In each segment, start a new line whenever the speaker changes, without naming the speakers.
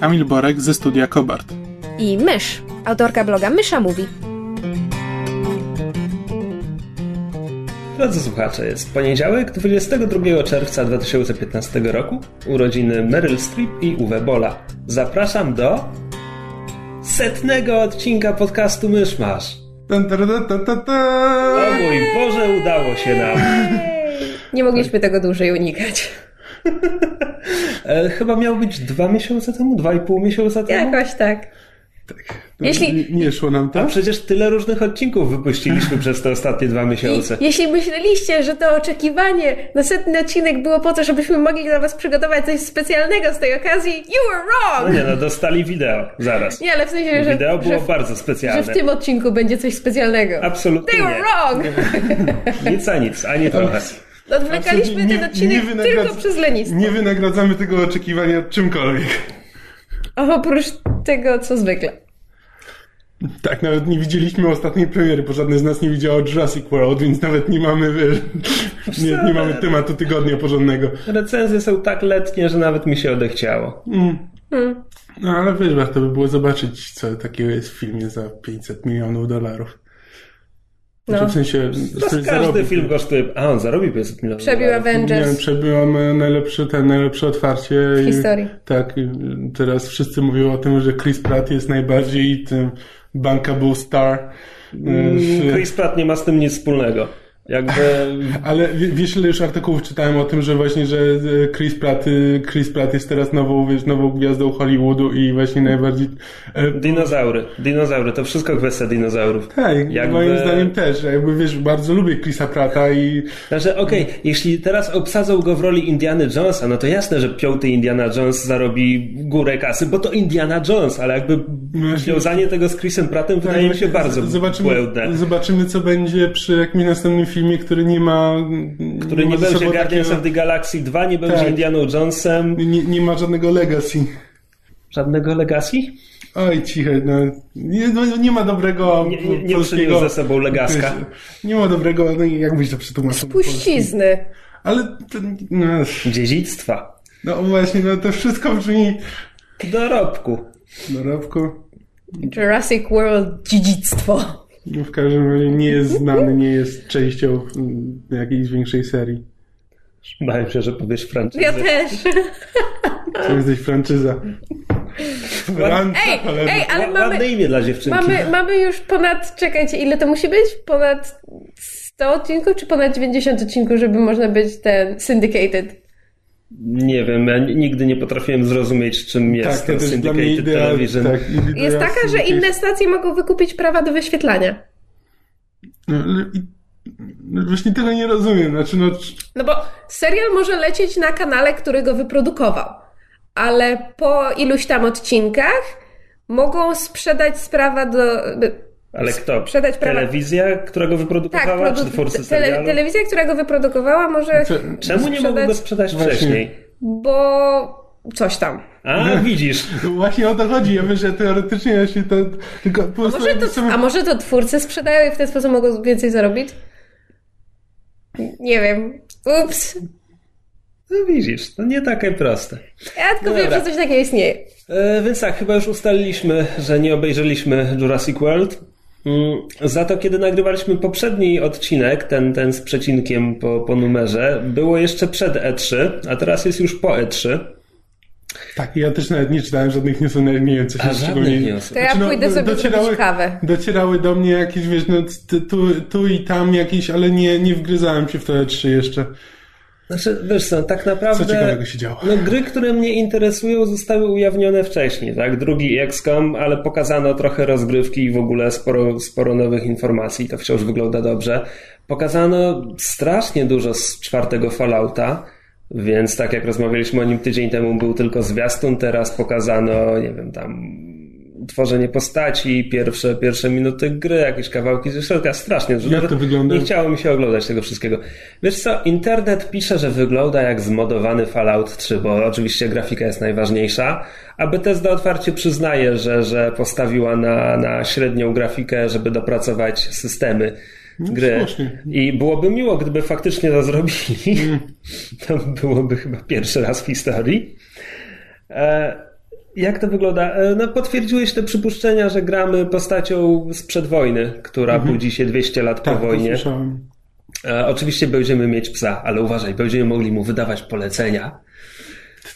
Kamil Borek ze studia Kobart.
i Mysz, autorka bloga Mysza Mówi.
Drodzy słuchacze, jest poniedziałek, 22 czerwca 2015 roku, urodziny Meryl Streep i Uwe Bola. Zapraszam do setnego odcinka podcastu
ta, ta.
O mój Boże, udało się nam.
Nie mogliśmy tego dłużej unikać.
E, chyba miało być dwa miesiące temu, dwa i pół miesiąca temu.
Jakoś tak. Jeśli-
Nie, nie szło nam
A
to?
przecież tyle różnych odcinków wypuściliśmy przez te ostatnie dwa
I
miesiące.
jeśli myśleliście, że to oczekiwanie na setny odcinek było po to, żebyśmy mogli dla was przygotować coś specjalnego z tej okazji, you were
No
wrong!
nie no, dostali wideo, zaraz.
Nie, ale w sensie, że,
Wideo było
że,
bardzo
że
specjalne.
w tym odcinku będzie coś specjalnego.
Absolutnie
They were
nie.
wrong!
Nic a nic, ani trochę.
Odwlekaliśmy
Absolutnie
ten odcinek
wynagradza-
tylko przez lenistwo.
Nie wynagradzamy tego oczekiwania czymkolwiek.
Oprócz tego, co zwykle.
Tak, nawet nie widzieliśmy ostatniej premiery, bo żadne z nas nie widziało Jurassic World, więc nawet nie mamy, wiesz, nie, nie mamy tematu tygodnia porządnego.
Recenzje są tak letnie, że nawet mi się odechciało.
Mm. No ale wiesz, warto by było zobaczyć, co takiego jest w filmie za 500 milionów dolarów. Znaczy,
No.
w sensie,
każdy
zarobi.
film kosztuje... A, on zarobi 500 milionów.
Przebił
dolarów.
Nie
Avengers
wiem, przebyłam najlepsze, ten, najlepsze otwarcie.
w
i-
historii.
Tak, teraz wszyscy mówią o tym, że Chris Pratt jest najbardziej tym bankable star. y,
Chris Pratt nie ma z tym nic wspólnego. Jakby...
Ale wie- wiesz, ile już artykułów czytałem o tym, że właśnie, że y, Chris Pratt, y, Chris Pratt jest teraz nową, wiesz, nową gwiazdą Hollywoodu i właśnie najbardziej... e,
Dinozaury. Dinozaury. To wszystko kwestia dinozaurów.
Tak,
Jakby-
moim zdaniem też. Jakby, wiesz, bardzo lubię Chrisa Pratta i
Znaczy, okej, jeśli teraz obsadzą go w roli Indiana Jonesa, no to jasne, że piąty Indiana Jones zarobi górę kasy, bo to Indiana Jones, ale jakby
Właśnie-
wiązanie tego z Chrisem Prattem
Tak,
wydaje mi się
z-
bardzo
zobaczymy,
błędne.
zobaczymy, co będzie przy jakimś następnym filmie, który nie ma...
Który nie
ze
będzie Guardians
takiego-
of the Galaxy 2, nie będzie
Tak.
Indianą Jonesem.
Nie, nie ma żadnego legacy.
Żadnego legacy?
Oj, ciche, no. Nie, no, nie ma dobrego
Nie, nie, nie
polskiego...
przyniósł ze sobą legaska.
Nie ma dobrego, no i jak byś to przetłumaczył? na polski?
Puścizny.
Ale, to, no,
Dziedzictwa.
no właśnie, no to wszystko brzmi...
Dorobku.
Dorobku.
Jurassic World dziedzictwo.
No, w każdym razie nie jest znany, nie jest częścią mm, jakiejś większej serii.
Bałem się, że powiesz franczyzę.
Ja też.
To jesteś franczyza. Franca,
Ej,
cholera.
ej, ale mamy,
Ładne imię dla dziewczynki.
mamy, mamy już ponad, czekajcie, ile to musi być? Ponad 100 odcinków, czy ponad 90 odcinków, żeby można być ten syndicated?
Nie wiem, ja nigdy nie potrafiłem zrozumieć, czym jest
Tak, to
to
jest
syndicated
idea,
television.
tak,
Jest taka, że inne stacje mogą wykupić prawa do wyświetlania.
No, ale i- no, właśnie tego nie rozumiem. Znaczy, no,
No bo serial może lecieć na kanale, który go wyprodukował, ale po iluś tam odcinkach mogą sprzedać sprawa do...
Ale kto?
Sprzedać prawa-
Telewizja, która go
Tak,
wyprodukowała, czy
produ-
twórcy
tele, telewizja, która go wyprodukowała może...
Co-
Czemu nie mogą go sprzedać
Właśnie.
wcześniej?
Bo coś tam.
A, widzisz.
właśnie o to chodzi. Ja myślę, że teoretycznie jeśli to tylko po
A
prostu
może,
jakby
to,
sobie-
a może to twórcy sprzedają i w ten sposób mogą więcej zarobić? Nie wiem. Ups.
No widzisz, to nie takie proste.
Ja tylko
No
wiem, że coś takiego istnieje.
E, więc tak, chyba już ustaliliśmy, że nie obejrzeliśmy Jurassic World. Mm, Za to, kiedy nagrywaliśmy poprzedni odcinek, ten, ten z przecinkiem po, po numerze, było jeszcze przed E3, a teraz jest już po E E3.
Tak, ja też nawet nie czytałem żadnych newsów, nawet nie wiem, co się szczególnie...
newsów.
To ja
Znaczy, no,
pójdę sobie
docierały-
kawę.
Docierały do mnie jakieś, wiesz, no, tu, tu i tam jakieś, ale nie, nie wgryzałem się w te trzy jeszcze.
Znaczy, wiesz co, tak
Co
naprawdę...
ciekawego się działo?
No, gry, które mnie interesują, zostały ujawnione wcześniej, tak? Drugi XCOM, ale pokazano trochę rozgrywki i w ogóle sporo, sporo nowych informacji. To wciąż wygląda dobrze. Pokazano strasznie dużo z czwartego Fallouta. Więc tak jak rozmawialiśmy o nim tydzień temu, był tylko zwiastun, teraz pokazano, nie wiem, tam tworzenie postaci, pierwsze, pierwsze minuty gry, jakieś kawałki ze środka, strasznie. Że
jak to wygląda?
Nie chciało mi się oglądać tego wszystkiego. Wiesz co, internet pisze, że wygląda jak zmodowany Fallout 3, bo oczywiście grafika jest najważniejsza, a Bethesda otwarcie przyznaje, że, że postawiła na, na średnią grafikę, żeby dopracować systemy
No,
gry. I byłoby miło, gdyby faktycznie to zrobili.
Mm.
To byłoby chyba pierwszy raz w historii. E, jak to wygląda? E, No, potwierdziłeś te przypuszczenia, że gramy postacią sprzed wojny, która budzi się 200 lat
Mhm. Tak,
po
to
wojnie.
słyszałem.
E, oczywiście będziemy mieć psa, ale uważaj, będziemy mogli mu wydawać polecenia.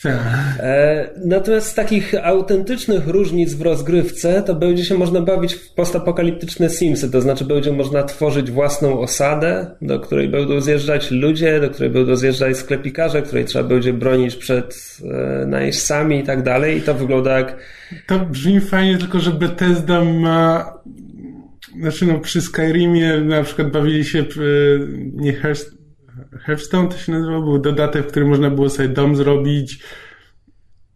E, natomiast z takich autentycznych różnic w rozgrywce to będzie się można bawić w postapokaliptyczne Simsy, to znaczy będzie można tworzyć własną osadę, do której będą zjeżdżać ludzie, do której będą zjeżdżać sklepikarze, której trzeba będzie bronić przed e, najeźdźcami i tak dalej i to wygląda jak
To brzmi fajnie, tylko że Bethesda ma. Znaczy, no, przy Skyrimie na przykład bawili się. przy- Nie Hearth- Hearthstone to się nazywał, był dodatek, w którym można było sobie dom zrobić.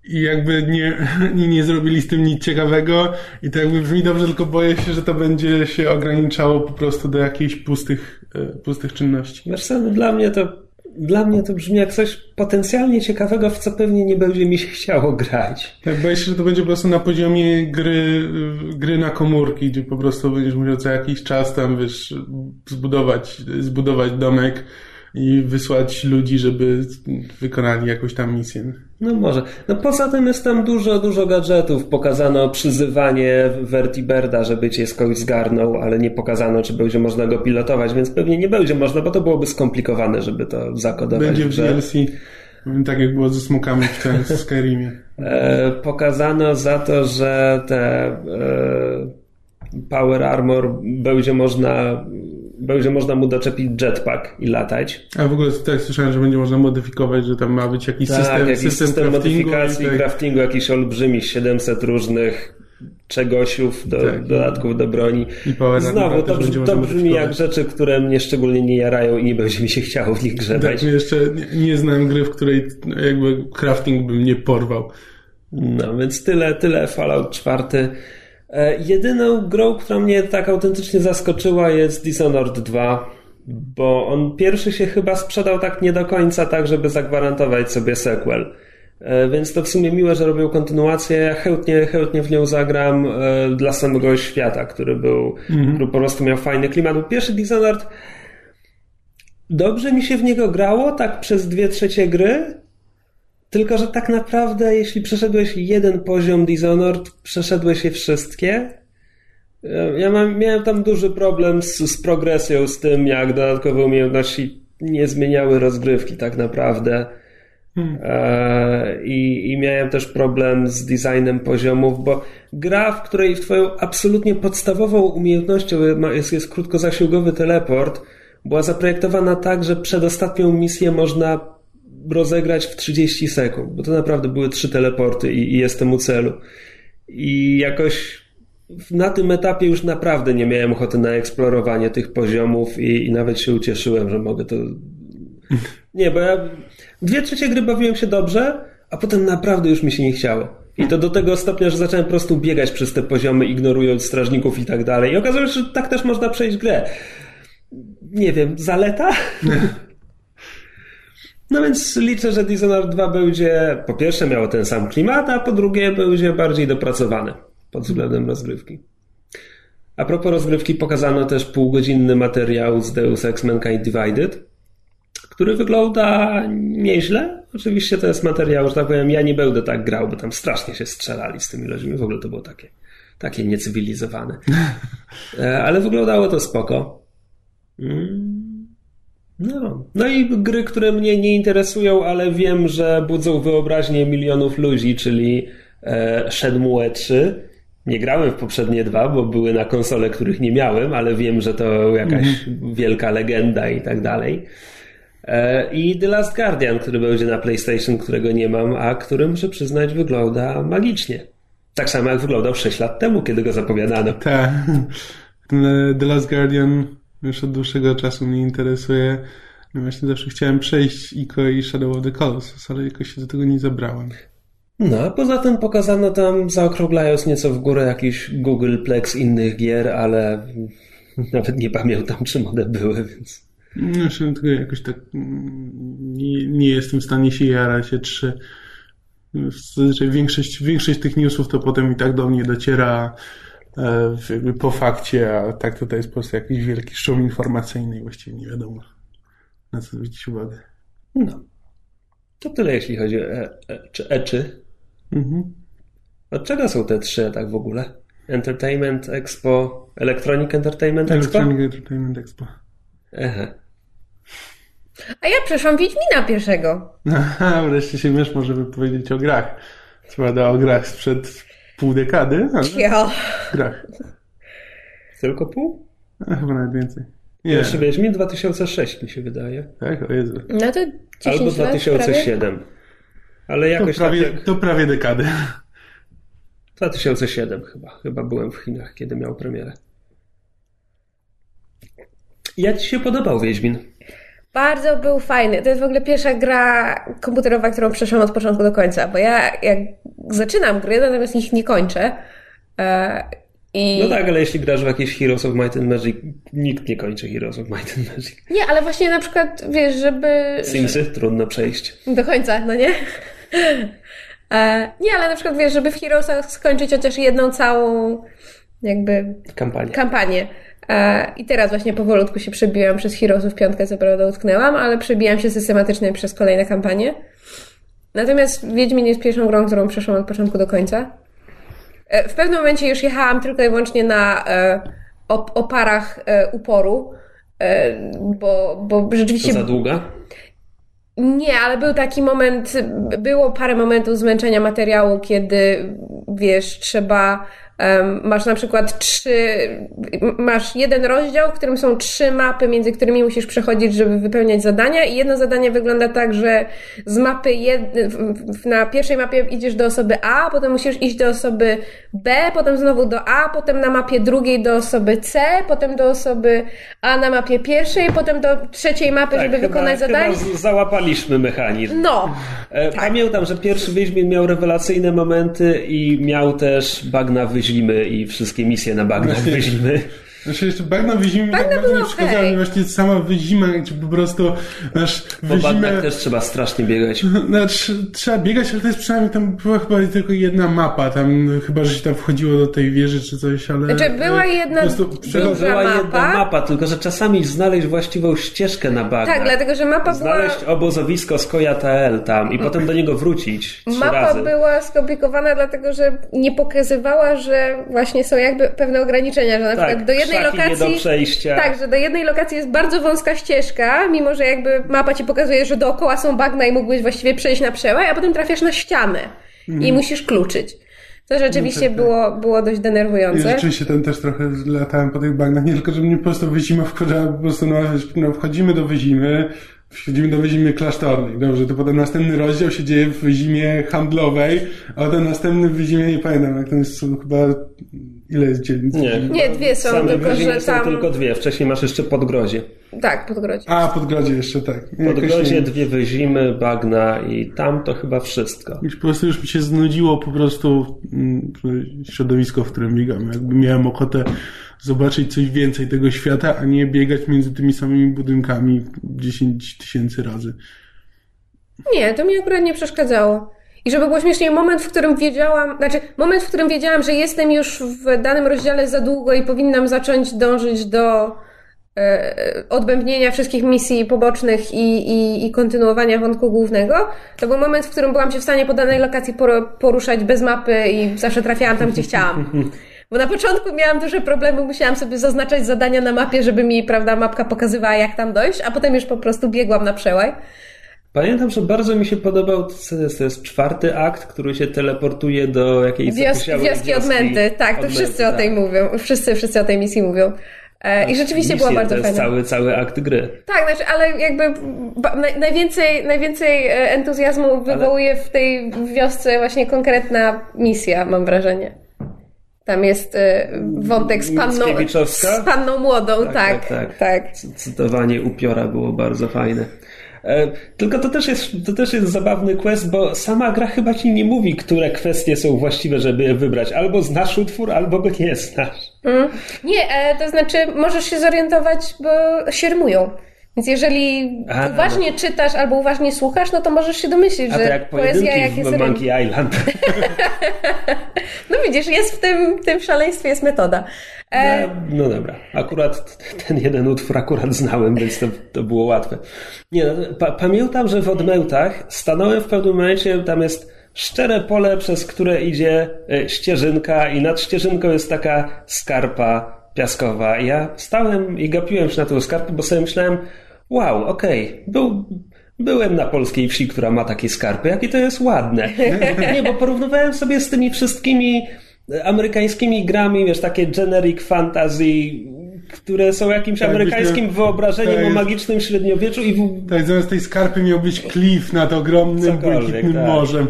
I jakby nie, nie, nie zrobili z tym nic ciekawego. I to jakby brzmi dobrze, tylko boję się, że to będzie się ograniczało po prostu do jakichś pustych, e, pustych czynności.
Co, no dla mnie to dla mnie to brzmi jak coś potencjalnie ciekawego, w co pewnie nie będzie mi się chciało grać.
Tak, boję się, że to będzie po prostu na poziomie gry, gry na komórki, gdzie po prostu będziesz musiał co jakiś czas tam, wiesz, zbudować, zbudować domek i wysłać ludzi, żeby wykonali jakąś tam misję.
No może. No poza tym jest tam dużo, dużo gadżetów. Pokazano przyzywanie Vertiberda, żeby cię skądś zgarnął, ale nie pokazano, czy będzie można go pilotować, więc pewnie nie będzie można, bo to byłoby skomplikowane, żeby to zakodować.
Będzie
w.
DLC, tak jak było ze smokami w tym w Skyrimie.
E, pokazano za to, że te e, Power Armor będzie można, będzie można mu doczepić jetpack i latać.
A w ogóle tak słyszałem, że będzie można modyfikować, że tam ma być jakiś
Tak,
system,
jakiś
system,
system
craftingu
modyfikacji,
i tak.
craftingu, jakiś olbrzymi, 700 różnych czegosiów, do,
Tak.
dodatków do broni.
I
Znowu, to, brzmi- to brzmi jak rzeczy, które mnie szczególnie nie jarają i nie będzie mi się chciało w nich grzebać.
Tak, jeszcze nie, nie znam gry, w której jakby crafting bym nie porwał.
No, więc tyle, tyle Fallout 4. E, jedyną grą, która mnie tak autentycznie zaskoczyła jest Dishonored 2, bo on pierwszy się chyba sprzedał tak nie do końca, tak żeby zagwarantować sobie sequel. E, Więc to w sumie miłe, że robią kontynuację. Ja chętnie, chętnie w nią zagram e, dla samego świata, który był, który po prostu miał fajny klimat. Bo pierwszy Dishonored dobrze mi się w niego grało, tak przez dwie trzecie gry, tylko, że tak naprawdę, jeśli przeszedłeś jeden poziom Dishonored, przeszedłeś je wszystkie. E, Ja mam, miałem tam duży problem z, z progresją, z tym, jak dodatkowe umiejętności nie zmieniały rozgrywki tak naprawdę. E, I, I miałem też problem z designem poziomów, bo gra, w której twoją absolutnie podstawową umiejętnością jest, jest krótkozasięgowy teleport, była zaprojektowana tak, że przedostatnią misję można rozegrać w 30 sekund, bo to naprawdę były trzy teleporty i, i jestem u celu. I jakoś na tym etapie już naprawdę nie miałem ochoty na eksplorowanie tych poziomów i, i nawet się ucieszyłem, że mogę to. Nie, bo ja dwie trzecie gry bawiłem się dobrze, a potem naprawdę już mi się nie chciało. I to do tego stopnia, że zacząłem po prostu biegać przez te poziomy, ignorując strażników i tak dalej. I okazało się, że tak też można przejść grę. Nie wiem, zaleta? No więc liczę, że Dishonored 2 będzie po pierwsze miało ten sam klimat, a po drugie będzie bardziej dopracowane pod względem rozgrywki. A propos rozgrywki pokazano też półgodzinny materiał z Deus Ex Mankind Divided, który wygląda nieźle. Oczywiście to jest materiał, że tak powiem, ja nie będę tak grał, bo tam strasznie się strzelali z tymi ludźmi. W ogóle to było takie, takie niecywilizowane. E, Ale wyglądało to spoko. Mm. No. no i gry, które mnie nie interesują, ale wiem, że budzą wyobraźnię milionów ludzi, czyli e, Shenmue 3. Nie grałem w poprzednie dwa, bo były na konsole, których nie miałem, ale wiem, że to jakaś wielka legenda i tak dalej. E, I The Last Guardian, który będzie na PlayStation, którego nie mam, a który muszę przyznać wygląda magicznie. Tak samo jak wyglądał 6 lat temu, kiedy go zapowiadano.
Tak. The Last Guardian już od dłuższego czasu mnie interesuje. No właśnie zawsze chciałem przejść Ico i Shadow of the Colossus, ale jakoś się do tego nie zabrałem.
No, a poza tym pokazano tam, zaokrąglając nieco w górę, jakiś Google Plex innych gier, ale nawet nie pamiętam, czym one były, więc...
Znaczy, tylko jakoś tak nie, nie jestem w stanie się jarać się trzy. Zazwyczaj większość, większość tych newsów to potem i tak do mnie dociera po fakcie, a tak tutaj jest po prostu jakiś wielki szum informacyjny i właściwie nie wiadomo na co zwrócić uwagę.
No. To tyle, jeśli chodzi o e, e, czy eczy.
Mhm.
Od czego są te trzy tak w ogóle? Entertainment Expo, Electronic Entertainment Expo?
Electronic Entertainment Expo.
Aha.
A ja przeszłam Wiedźmina pierwszego.
Aha, wreszcie się wiesz, może wypowiedzieć o grach. Co prawda o grach sprzed pół dekady, ale
Ja.
grach.
Tylko pół?
A, chyba nawet więcej. Nie,
Jeszcze Wiedźmin 2006 mi się wydaje.
tak? O Jezu.
No to 10
Albo
lat
2007. Ale
To
jakoś
prawie,
tak jak...
to prawie dekady.
2007 chyba. Chyba byłem w Chinach, kiedy miał premierę. Jak Ci się podobał Wiedźmin?
Bardzo był fajny. To jest w ogóle pierwsza gra komputerowa, którą przeszłam od początku do końca, bo ja jak zaczynam gry, natomiast ich nie kończę. E, I...
No tak, ale jeśli grasz w jakieś Heroes of Might and Magic, nikt nie kończy Heroes of Might and Magic.
Nie, ale właśnie na przykład, wiesz, żeby...
Simsy trudno przejść.
Do końca, no nie? E, nie, ale na przykład, wiesz, żeby w Heroesach skończyć chociaż jedną całą jakby
Kampanię.
kampanię. E, I teraz właśnie powolutku się przebiłam przez Heroesów piątkę, co prawda utknęłam, ale przebijam się systematycznie przez kolejne kampanie. Natomiast Wiedźmin jest pierwszą grą, którą przeszłam od początku do końca. E, W pewnym momencie już jechałam tylko i wyłącznie na e, op- oparach uporu, bo, bo
To
rzeczywiście
za długa?
nie, ale był taki moment, było parę momentów zmęczenia materiału, kiedy wiesz, trzeba. Masz na przykład trzy. Masz jeden rozdział, w którym są trzy mapy, między którymi musisz przechodzić, żeby wypełniać zadania. I jedno zadanie wygląda tak, że z mapy jed, na pierwszej mapie idziesz do osoby A, potem musisz iść do osoby B, potem znowu do A, potem na mapie drugiej do osoby C, potem do osoby A na mapie pierwszej, potem do trzeciej mapy, żeby
Tak, chyba,
wykonać zadanie.
Chyba załapaliśmy mechanizm.
No,
E, Pamiętam, że pierwszy Wiedźmin miał rewelacyjne momenty i miał też bagna wyzimy i wszystkie misje na bagnach wyzimy.
Znaczy jeszcze bagna wyzimy tak
Bagna
bardzo
były
nie przeszkadzały
okej.
mi właśnie sama wyzima, gdzie po prostu masz
Po
wyzimę...
bagnach też trzeba strasznie biegać.
Znaczy, trzeba biegać, ale to jest przynajmniej tam była chyba tylko jedna mapa, tam chyba, że się tam wchodziło do tej wieży czy coś, ale...
Znaczy, była
e,
jedna
po prostu
Była jedna
mapa.
mapa, tylko że czasami znaleźć właściwą ścieżkę na bagnach.
tak, dlatego że mapa była,
Znaleźć obozowisko z Koya.tl tam i potem do niego wrócić
mapa
razy.
była skomplikowana, dlatego że nie pokazywała, że właśnie są jakby pewne ograniczenia, że na
tak,
przykład do jednej
do
lokacji.
przejścia.
Tak, że do jednej lokacji jest bardzo wąska ścieżka, mimo że jakby mapa ci pokazuje, że dookoła są bagna i mógłbyś właściwie przejść na przełaj, a potem trafiasz na ścianę i
Mhm.
musisz kluczyć. To rzeczywiście
No tak, tak.
było, było dość
Ja
denerwujące.
rzeczywiście ten też trochę latałem po tych bagnach, nie tylko, że mnie po prostu wyzima wkurza, po prostu no, no wchodzimy do wyzimy, wchodzimy do wyzimy klasztornej, dobrze, to potem następny rozdział się dzieje w wyzimie handlowej, a ten następny w wyzimie, nie pamiętam, jak to jest chyba, ile jest dzielnic?
Nie,
Nie, dwie są,
Same
tylko że
są
tam.
tylko dwie. Wcześniej masz jeszcze Podgrodzie.
Tak, podgrodzie.
A, Podgrodzie jeszcze, tak. Jakoś
Podgrodzie,
nie-
dwie wyzimy, bagna i tam to chyba wszystko.
Już po prostu już mi się znudziło po prostu mm, środowisko, w którym biegam. Jakby miałem ochotę zobaczyć coś więcej tego świata, a nie biegać między tymi samymi budynkami 10 tysięcy razy.
Nie, to mi akurat nie przeszkadzało. I żeby było śmieszniej, moment, w którym wiedziałam, znaczy moment, w którym wiedziałam, że jestem już w danym rozdziale za długo i powinnam zacząć dążyć do e, odbębnienia wszystkich misji pobocznych i, i, i kontynuowania wątku głównego, to był moment, w którym byłam się w stanie po danej lokacji por- poruszać bez mapy i zawsze trafiałam tam, gdzie chciałam. Bo na początku miałam duże problemy, musiałam sobie zaznaczać zadania na mapie, żeby mi, prawda, mapka pokazywała, jak tam dojść, a potem już po prostu biegłam na przełaj.
Pamiętam, że bardzo mi się podobał, to jest, to jest czwarty akt, który się teleportuje do jakiejś
Wios,
zapuściałej
wioski odmęty, tak, to wszyscy o tej
tak.
mówią. Wszyscy, wszyscy o tej misji mówią. E, I rzeczywiście
Misje,
była bardzo
To jest
fajna.
cały, cały akt gry.
Tak, znaczy, ale jakby ba, naj, najwięcej, najwięcej e, entuzjazmu wywołuje w tej wiosce właśnie konkretna misja, mam wrażenie. Tam jest e, wątek z panną, z panną młodą, tak. Tak, tak, tak. tak.
Cytowanie upiora było bardzo fajne. E, tylko to też, jest, to też jest zabawny quest, bo sama gra chyba ci nie mówi, które kwestie są właściwe, żeby je wybrać. Albo znasz utwór, albo go nie znasz. Mm.
Nie, e, to znaczy możesz się zorientować, bo siermują. Więc jeżeli A, no uważnie no. czytasz albo uważnie słuchasz, no to możesz się domyślić,
A
że
jak poezja jak jest Monkey Island.
no widzisz, jest w tym, tym szaleństwie jest metoda.
E... No, no, dobra. Akurat ten jeden utwór akurat znałem, więc to, to było łatwe. Nie, no, pa pamiętam, że w Odmełtach stanąłem w pewnym momencie, tam jest szczere pole, przez które idzie e, ścieżynka i nad ścieżynką jest taka skarpa piaskowa. I ja stałem i gapiłem się na tą skarpę, bo sobie myślałem, wow, okej, okay, był, byłem na polskiej wsi, która ma takie skarpy, jakie to jest ładne. Nie, bo porównywałem sobie z tymi wszystkimi amerykańskimi grami, wiesz, takie generic fantasy, które są jakimś tak, amerykańskim wyobrażeniem tak, o magicznym średniowieczu i w...
Tak, zamiast tej skarpy miał być klif nad ogromnym, błękitnym tak. morzem.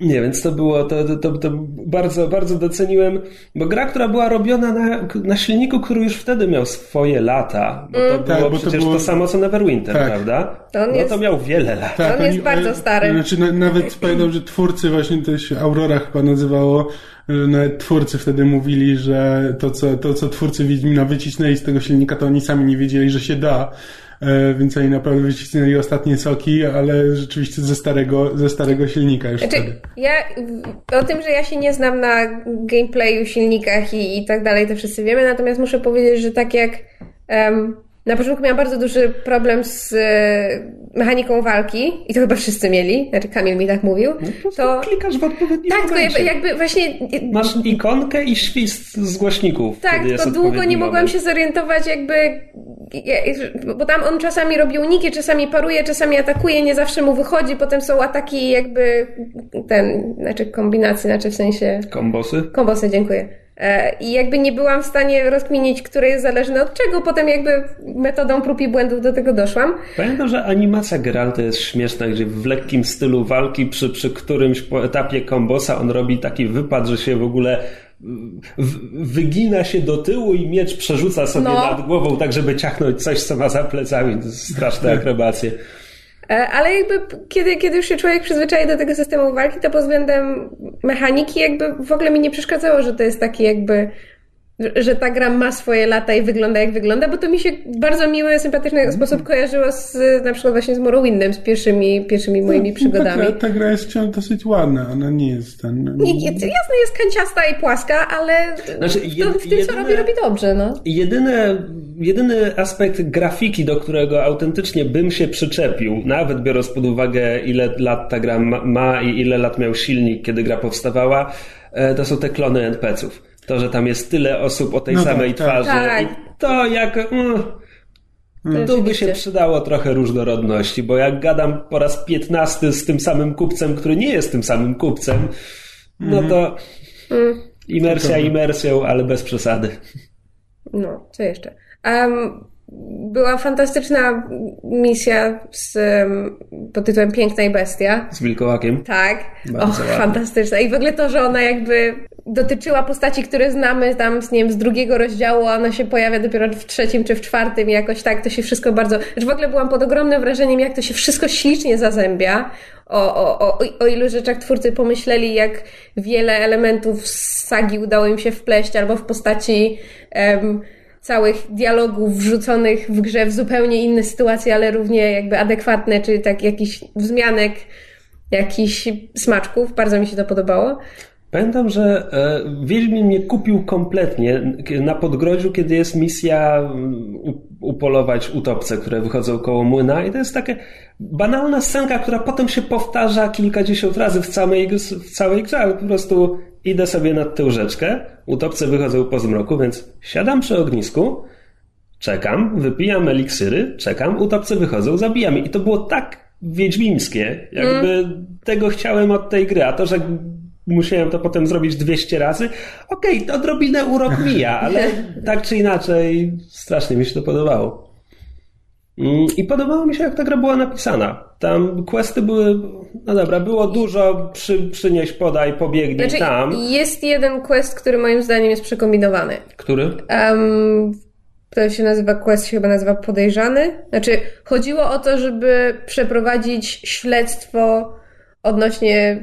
Nie, więc to było, to, to, to, to, bardzo, bardzo doceniłem, bo gra, która była robiona na, na silniku, który już wtedy miał swoje lata, bo to mm. było tak, bo przecież to, było... to, samo co Neverwinter, tak. prawda? To no jest... to miał wiele lat.
Tak, on jest bardzo stary.
Znaczy, na, nawet pamiętam, że twórcy właśnie, to się Aurora chyba nazywało, nawet twórcy wtedy mówili, że to co, to, co twórcy Wiedźmina wycisnęli z tego silnika, to oni sami nie wiedzieli, że się da. E, więc oni naprawdę wycisnęli ostatnie soki, ale rzeczywiście ze starego, ze starego silnika już znaczy, wtedy.
Ja o tym, że ja się nie znam na gameplayu, silnikach i, i tak dalej, to wszyscy wiemy, natomiast muszę powiedzieć, że tak jak um, na początku miałam bardzo duży problem z e, mechaniką walki i to chyba wszyscy mieli, znaczy Kamil mi tak mówił.
No to klikasz w odpowiednim
Tak,
momencie.
to jakby właśnie...
Masz ikonkę i świst z głośników.
Tak, to długo nie mogłam się zorientować jakby, bo tam on czasami robi uniki, czasami paruje, czasami atakuje, nie zawsze mu wychodzi, potem są ataki jakby ten, znaczy kombinacje, znaczy w sensie...
Kombosy?
Kombosy, dziękuję. E, I jakby nie byłam w stanie rozkminić, które jest zależne od czego, potem jakby metodą prób i błędów do tego doszłam.
Pamiętam, że animacja Geralta jest śmieszna, gdzie w lekkim stylu walki przy, przy którymś etapie kombosa on robi taki wypad, że się w ogóle wygina się do tyłu i miecz przerzuca sobie no. nad głową, tak żeby ciachnąć coś, co ma za plecami. To straszne akrobacje.
E, ale jakby kiedy, kiedy już się człowiek przyzwyczai do tego systemu walki, to pod względem mechaniki jakby w ogóle mi nie przeszkadzało, że to jest taki jakby że ta gra ma swoje lata i wygląda jak wygląda, bo to mi się w bardzo miły, sympatyczny mm. sposób kojarzyło z na przykład właśnie z Morrowindem, z pierwszymi, pierwszymi moimi no, przygodami.
Ta, ta, gra jest wciąż dosyć ładna, ona nie jest ten...
Nie, jasne, jest kanciasta i płaska, ale znaczy, jed, w, tym, jedyne, co robi, robi dobrze, no.
Jedyne, jedyny aspekt grafiki, do którego autentycznie bym się przyczepił, nawet biorąc pod uwagę ile lat ta gra ma, ma i ile lat miał silnik, kiedy gra powstawała, e, to są te klony NPC-ów to, że tam jest tyle osób o tej no samej tak, twarzy. Tak. To jak. Mm, tu by się przydało trochę różnorodności, bo jak gadam po raz piętnasty z tym samym kupcem, który nie jest tym samym kupcem, no mhm. to mm. imersja imersją, ale bez przesady.
No, co jeszcze? Um, była fantastyczna misja z, pod tytułem Piękna i Bestia.
Z Wilkołakiem?
Tak. Bardzo Och, fantastyczna. I w ogóle to, że ona jakby dotyczyła postaci, które znamy tam, nie wiem, z drugiego rozdziału, a ona się pojawia dopiero w trzecim czy w czwartym i jakoś tak, to się wszystko bardzo... Znaczy w ogóle byłam pod ogromnym wrażeniem, jak to się wszystko ślicznie zazębia. O, o, o, o ilu rzeczach twórcy pomyśleli, jak wiele elementów z sagi udało im się wpleść, albo w postaci... Um, całych dialogów wrzuconych w grze w zupełnie inne sytuacje, ale równie jakby adekwatne, czy tak jakiś wzmianek, jakichś smaczków. Bardzo mi się to podobało.
Pamiętam, że e, Wiedźmin mnie kupił kompletnie na podgrodziu, kiedy jest misja mm, upolować utopce, które wychodzą koło młyna i to jest taka banalna scenka, która potem się powtarza kilkadziesiąt razy w całej, w całej grze, ale po prostu idę sobie nad tę rzeczkę, utopce wychodzą po zmroku, więc siadam przy ognisku, czekam, wypijam eliksiry, czekam, utopce wychodzą, zabijam. I to było tak wiedźmińskie, jakby mm. tego chciałem od tej gry, a to, że musiałem to potem zrobić 200 razy, okej, okay, to odrobinę urok mija, ale tak czy inaczej strasznie mi się to podobało. I podobało mi się, jak ta gra była napisana. Tam questy były, no dobra, było dużo, przy, przynieś, podaj, pobiegnij
Znaczy,
tam.
jest jeden quest, który moim zdaniem jest przekombinowany.
Który?
Um, to się nazywa quest, się chyba nazywa podejrzany. Znaczy, chodziło o to, żeby przeprowadzić śledztwo odnośnie,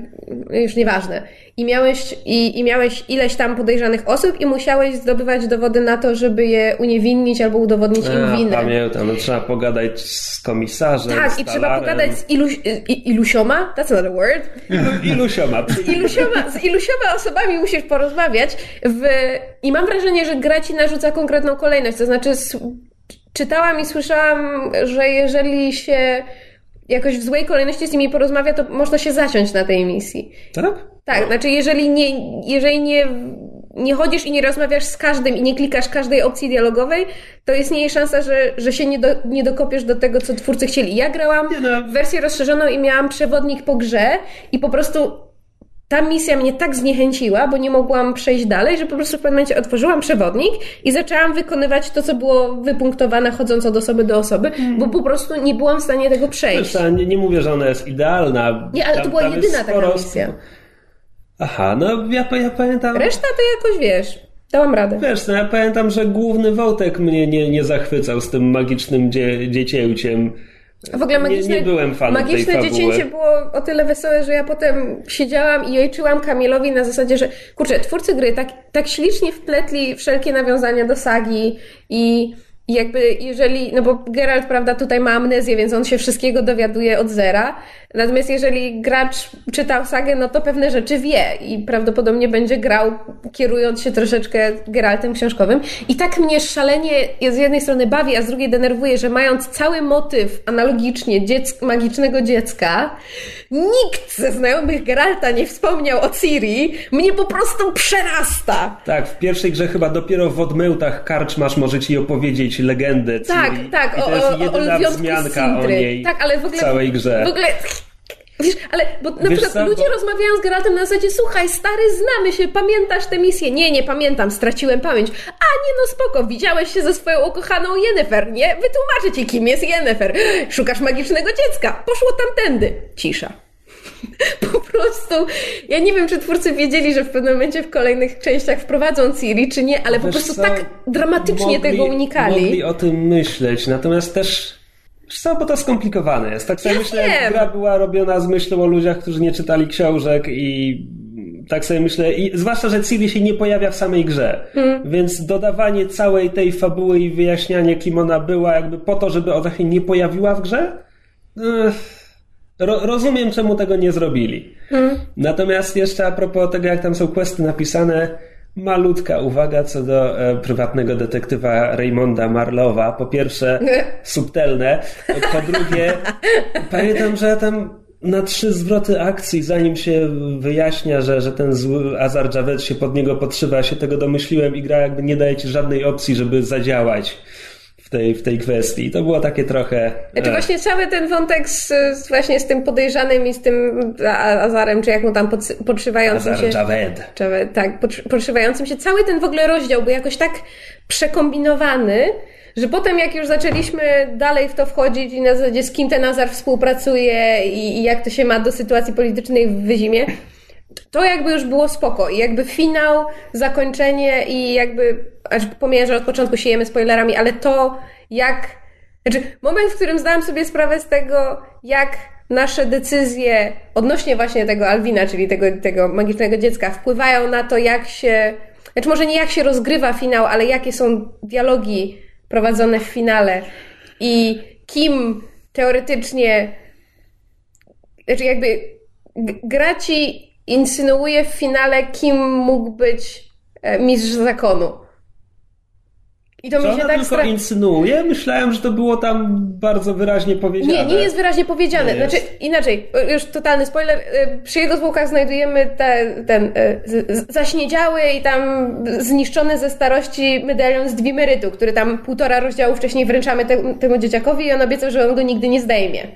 już nieważne. I miałeś, i, I miałeś ileś tam podejrzanych osób i musiałeś zdobywać dowody na to, żeby je uniewinnić albo udowodnić im
A,
winę.
pamiętam, no, trzeba pogadać z komisarzem,
Tak,
z
i trzeba pogadać z iluś, i, ilusioma, that's another word,
Ilu, ilusioma.
z ilusioma, z ilusioma osobami musisz porozmawiać w, i mam wrażenie, że gra ci narzuca konkretną kolejność, to znaczy czytałam i słyszałam, że jeżeli się jakoś w złej kolejności z nimi porozmawia, to można się zaciąć na tej misji.
Tak?
Tak, znaczy jeżeli nie, jeżeli nie, nie chodzisz i nie rozmawiasz z każdym i nie klikasz każdej opcji dialogowej, to istnieje szansa, że, że się nie, do, nie dokopiesz do tego, co twórcy chcieli. Ja grałam
no.
w wersję rozszerzoną i miałam przewodnik po grze i po prostu ta misja mnie tak zniechęciła, bo nie mogłam przejść dalej, że po prostu w pewnym momencie otworzyłam przewodnik i zaczęłam wykonywać to, co było wypunktowane chodząc od osoby do osoby, bo po prostu nie byłam w stanie tego przejść.
Wiesz, nie, nie mówię, że ona jest idealna.
Nie, ale to
Tam-
była
tam jest
jedyna taka
sporo-
misja.
Aha, no ja, ja pamiętam...
Reszta to jakoś wiesz, dałam radę.
Wiesz, no ja pamiętam, że główny wątek mnie nie, nie zachwycał z tym magicznym dzie, dziecięciem.
W ogóle
Nie-
magiczne,
nie byłem fanem tej
magiczne
fabuły.
dziecięcie było o tyle wesołe, że ja potem siedziałam i ojczyłam Kamielowi na zasadzie, że kurczę, twórcy gry tak, tak ślicznie wpletli wszelkie nawiązania do sagi i jakby jeżeli, no bo Geralt, prawda, tutaj ma amnezję, więc on się wszystkiego dowiaduje od zera. Natomiast jeżeli gracz czytał sagę, no to pewne rzeczy wie i prawdopodobnie będzie grał kierując się troszeczkę Geraltem książkowym. I tak mnie szalenie z jednej strony bawi, a z drugiej denerwuje, że mając cały motyw analogicznie dziec- magicznego dziecka, nikt ze znajomych Geralta nie wspomniał o Ciri, mnie po prostu przerasta.
Tak, w pierwszej grze chyba dopiero w odmętach karczmasz może ci opowiedzieć legendę
Tak,
Ciri.
tak,
I
o,
to
o, o
jedyna
lwiątku
wzmianka o niej
Tak, ale w ogóle
w całej grze.
W ogóle Wiesz, ale bo na
Wiesz
przykład
co,
ludzie
bo-
rozmawiają z Geraltem na zasadzie słuchaj, stary, znamy się, pamiętasz tę misję? Nie, nie pamiętam, straciłem pamięć. A nie, no spoko, widziałeś się ze swoją ukochaną Yennefer, nie? Wytłumaczę ci, kim jest Yennefer. Szukasz magicznego dziecka. Poszło tamtędy. Cisza. Po prostu, ja nie wiem, czy twórcy wiedzieli, że w pewnym momencie w kolejnych częściach wprowadzą Ciri, czy nie, ale po
Wiesz
prostu
co,
tak dramatycznie
mogli,
tego unikali.
Mogli o tym myśleć, natomiast też co, bo to skomplikowane jest. Tak sobie
Ja
myślę,
wiem.
gra była robiona z myślą o ludziach, którzy nie czytali książek i tak sobie myślę, i zwłaszcza, że Ciri się nie pojawia w samej grze,
Hmm.
więc dodawanie całej tej fabuły i wyjaśnianie, kim ona była, jakby po to, żeby ona się nie pojawiła w grze, Ech, ro, rozumiem, czemu tego nie zrobili.
Hmm.
Natomiast jeszcze a propos tego, jak tam są questy napisane, malutka uwaga co do e, prywatnego detektywa Raymonda Marlowa. Po pierwsze, subtelne. Po drugie, pamiętam, że tam na trzy zwroty akcji, zanim się wyjaśnia, że, że ten zły Azar Javed się pod niego podszywa, się tego domyśliłem i gra jakby nie daje ci żadnej opcji, żeby zadziałać w tej, w tej kwestii. To było takie trochę...
Znaczy
e,
właśnie cały ten wątek z, z właśnie z tym podejrzanym i z tym Azarem, czy jak mu tam pod, podszywającym
Azar
się...
Javed.
Czy, tak, podsz- podszywającym się. Cały ten w ogóle rozdział był jakoś tak przekombinowany, że potem jak już zaczęliśmy dalej w to wchodzić i na zasadzie z kim ten Azar współpracuje i, i jak to się ma do sytuacji politycznej w Wyzimie, to jakby już było spoko i jakby finał, zakończenie i jakby, aż pomijam, że od początku siejemy spoilerami, ale to jak, znaczy moment, w którym zdałam sobie sprawę z tego, jak nasze decyzje odnośnie właśnie tego Alwina, czyli tego, tego magicznego dziecka, wpływają na to, jak się, znaczy może nie jak się rozgrywa finał, ale jakie są dialogi prowadzone w finale i kim teoretycznie znaczy jakby g- gra ci insynuuje w finale, kim mógł być e, mistrz zakonu. I to
Czy
mi się
ona
tak
tylko
stra...
insynuuje? Myślałem, że to było tam bardzo wyraźnie powiedziane.
Nie, nie jest wyraźnie powiedziane.
Nie jest.
Znaczy, inaczej, już totalny spoiler. e, Przy jego zwłokach znajdujemy te, ten e, zaśniedziały i tam zniszczony ze starości medalion z Dwimerytu, który tam półtora rozdziału wcześniej wręczamy te, temu dzieciakowi i on obiecał, że on go nigdy nie zdejmie.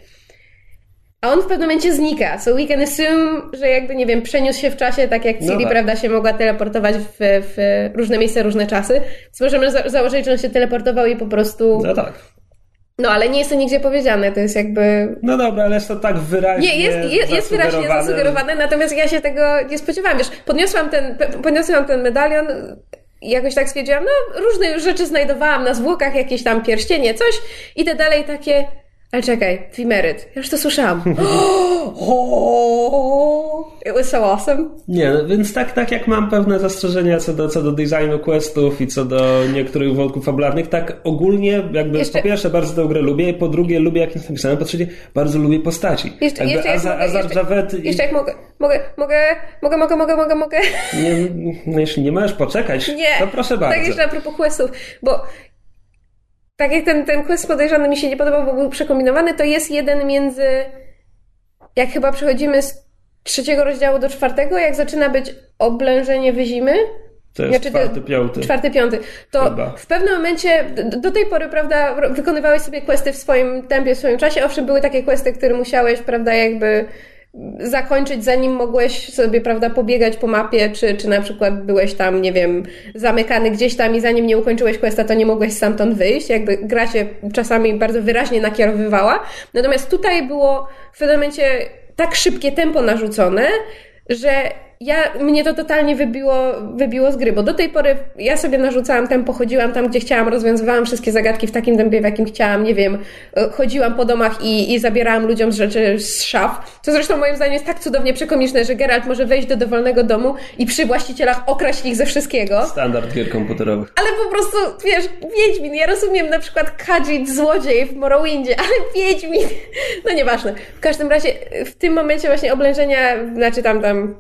A on w pewnym momencie znika. So we can assume, że jakby, nie wiem, przeniósł się w czasie, tak jak
No
Ciri,
tak.
prawda, się mogła teleportować w, w różne miejsca, różne czasy. Więc możemy za- założyć, że on się teleportował i po prostu
No tak.
No, ale nie jest to nigdzie powiedziane, to jest jakby...
No dobra, ale jest to tak wyraźnie
Nie, jest, jest, jest wyraźnie zasugerowane, natomiast ja się tego nie spodziewałam. Wiesz, podniosłam ten, podniosłam ten medalion i jakoś tak stwierdziłam, no różne już rzeczy znajdowałam na zwłokach, jakieś tam pierścienie, coś i te dalej takie... Ale czekaj, Fimeryt, ja już to słyszałam. It was so awesome.
Nie, no, więc tak, tak jak mam pewne zastrzeżenia co do, co do designu questów i co do niektórych wątków fabularnych, tak ogólnie jakby Jeszcze... po pierwsze bardzo tę grę lubię, po drugie lubię jak jest napisane, po trzecie bardzo lubię postaci.
Jeszcze, jakby jeszcze, Azar, Azar jeszcze, Javed... Jeszcze jak mogę, mogę, mogę, mogę, mogę, mogę, mogę, mogę.
Nie, no jeśli nie możesz poczekać, nie, to proszę bardzo.
Tak jeszcze a propos questów, bo tak jak ten, ten quest podejrzany mi się nie podobał, bo był przekombinowany, to jest jeden między jak chyba przechodzimy z trzeciego rozdziału do czwartego, jak zaczyna być oblężenie wyzimy,
to jest znaczy, czwarty, piąty.
Czwarty, piąty. To Chyba. w pewnym momencie, do, do, tej pory, prawda, wykonywałeś sobie questy w swoim tempie, w swoim czasie. Owszem, były takie questy, które musiałeś, prawda, jakby zakończyć, zanim mogłeś sobie, prawda, pobiegać po mapie, czy, czy na przykład byłeś tam, nie wiem, zamykany gdzieś tam i zanim nie ukończyłeś questa, to nie mogłeś stamtąd wyjść. Jakby gra się czasami bardzo wyraźnie nakierowywała. Natomiast tutaj było w pewnym momencie tak szybkie tempo narzucone, że ja, mnie to totalnie wybiło, wybiło z gry, bo do tej pory ja sobie narzucałam tempo, chodziłam tam, gdzie chciałam, rozwiązywałam wszystkie zagadki w takim tempie, w jakim chciałam, nie wiem, e, chodziłam po domach i, i zabierałam ludziom z rzeczy z szaf, co zresztą moim zdaniem jest tak cudownie przekomiczne, że Geralt może wejść do dowolnego domu i przy właścicielach okraść ich ze wszystkiego.
Standard gier komputerowych.
Ale po prostu, wiesz, Wiedźmin, ja rozumiem na przykład Khajiit, złodziej w Morrowindzie, ale Wiedźmin, no nieważne. W każdym razie w tym momencie właśnie oblężenia, znaczy tam, tam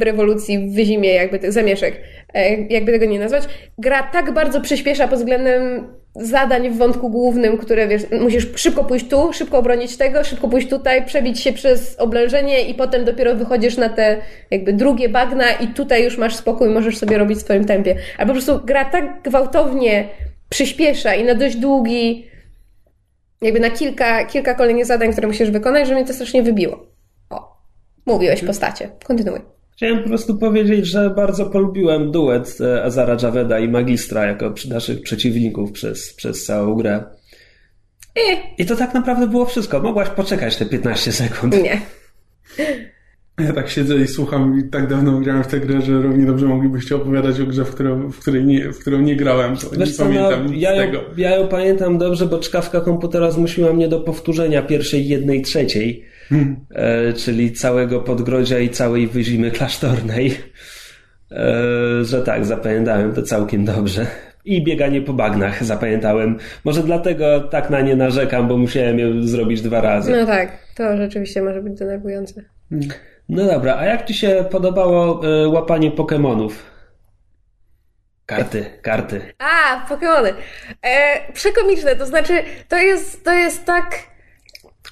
rewolucji w zimie, jakby tych zamieszek, e, jakby tego nie nazwać, gra tak bardzo przyspiesza pod względem zadań w wątku głównym, które wiesz, musisz szybko pójść tu, szybko obronić tego, szybko pójść tutaj, przebić się przez oblężenie i potem dopiero wychodzisz na te jakby drugie bagna i tutaj już masz spokój, możesz sobie robić w swoim tempie. A po prostu gra tak gwałtownie przyspiesza i na dość długi jakby na kilka, kilka kolejnych zadań, które musisz wykonać, że mnie to strasznie wybiło. O, mówiłeś postacie. Kontynuuj.
Chciałem po prostu powiedzieć, że bardzo polubiłem duet e, Azara Javeda i Magistra jako naszych przeciwników przez, przez całą grę. I, I to tak naprawdę było wszystko. Mogłaś poczekać te 15 sekund.
Nie.
Ja tak siedzę i słucham i tak dawno grałem w tę grę, że równie dobrze moglibyście opowiadać o grze, w którą, w której nie, w którą nie grałem. To Wiesz nie co, pamiętam no,
ja
ją, tego.
Ja ją pamiętam dobrze, bo czkawka komputera zmusiła mnie do powtórzenia pierwszej jednej trzeciej e, czyli całego Podgrodzia i całej Wyzimy Klasztornej. E, że tak, zapamiętałem to całkiem dobrze. I bieganie po bagnach zapamiętałem. Może dlatego tak na nie narzekam, bo musiałem je zrobić dwa razy.
No tak, to rzeczywiście może być denerwujące.
No dobra, a jak Ci się podobało y, łapanie Pokémonów? Karty, karty.
A, Pokémony. E, przekomiczne, to znaczy, to jest, to jest tak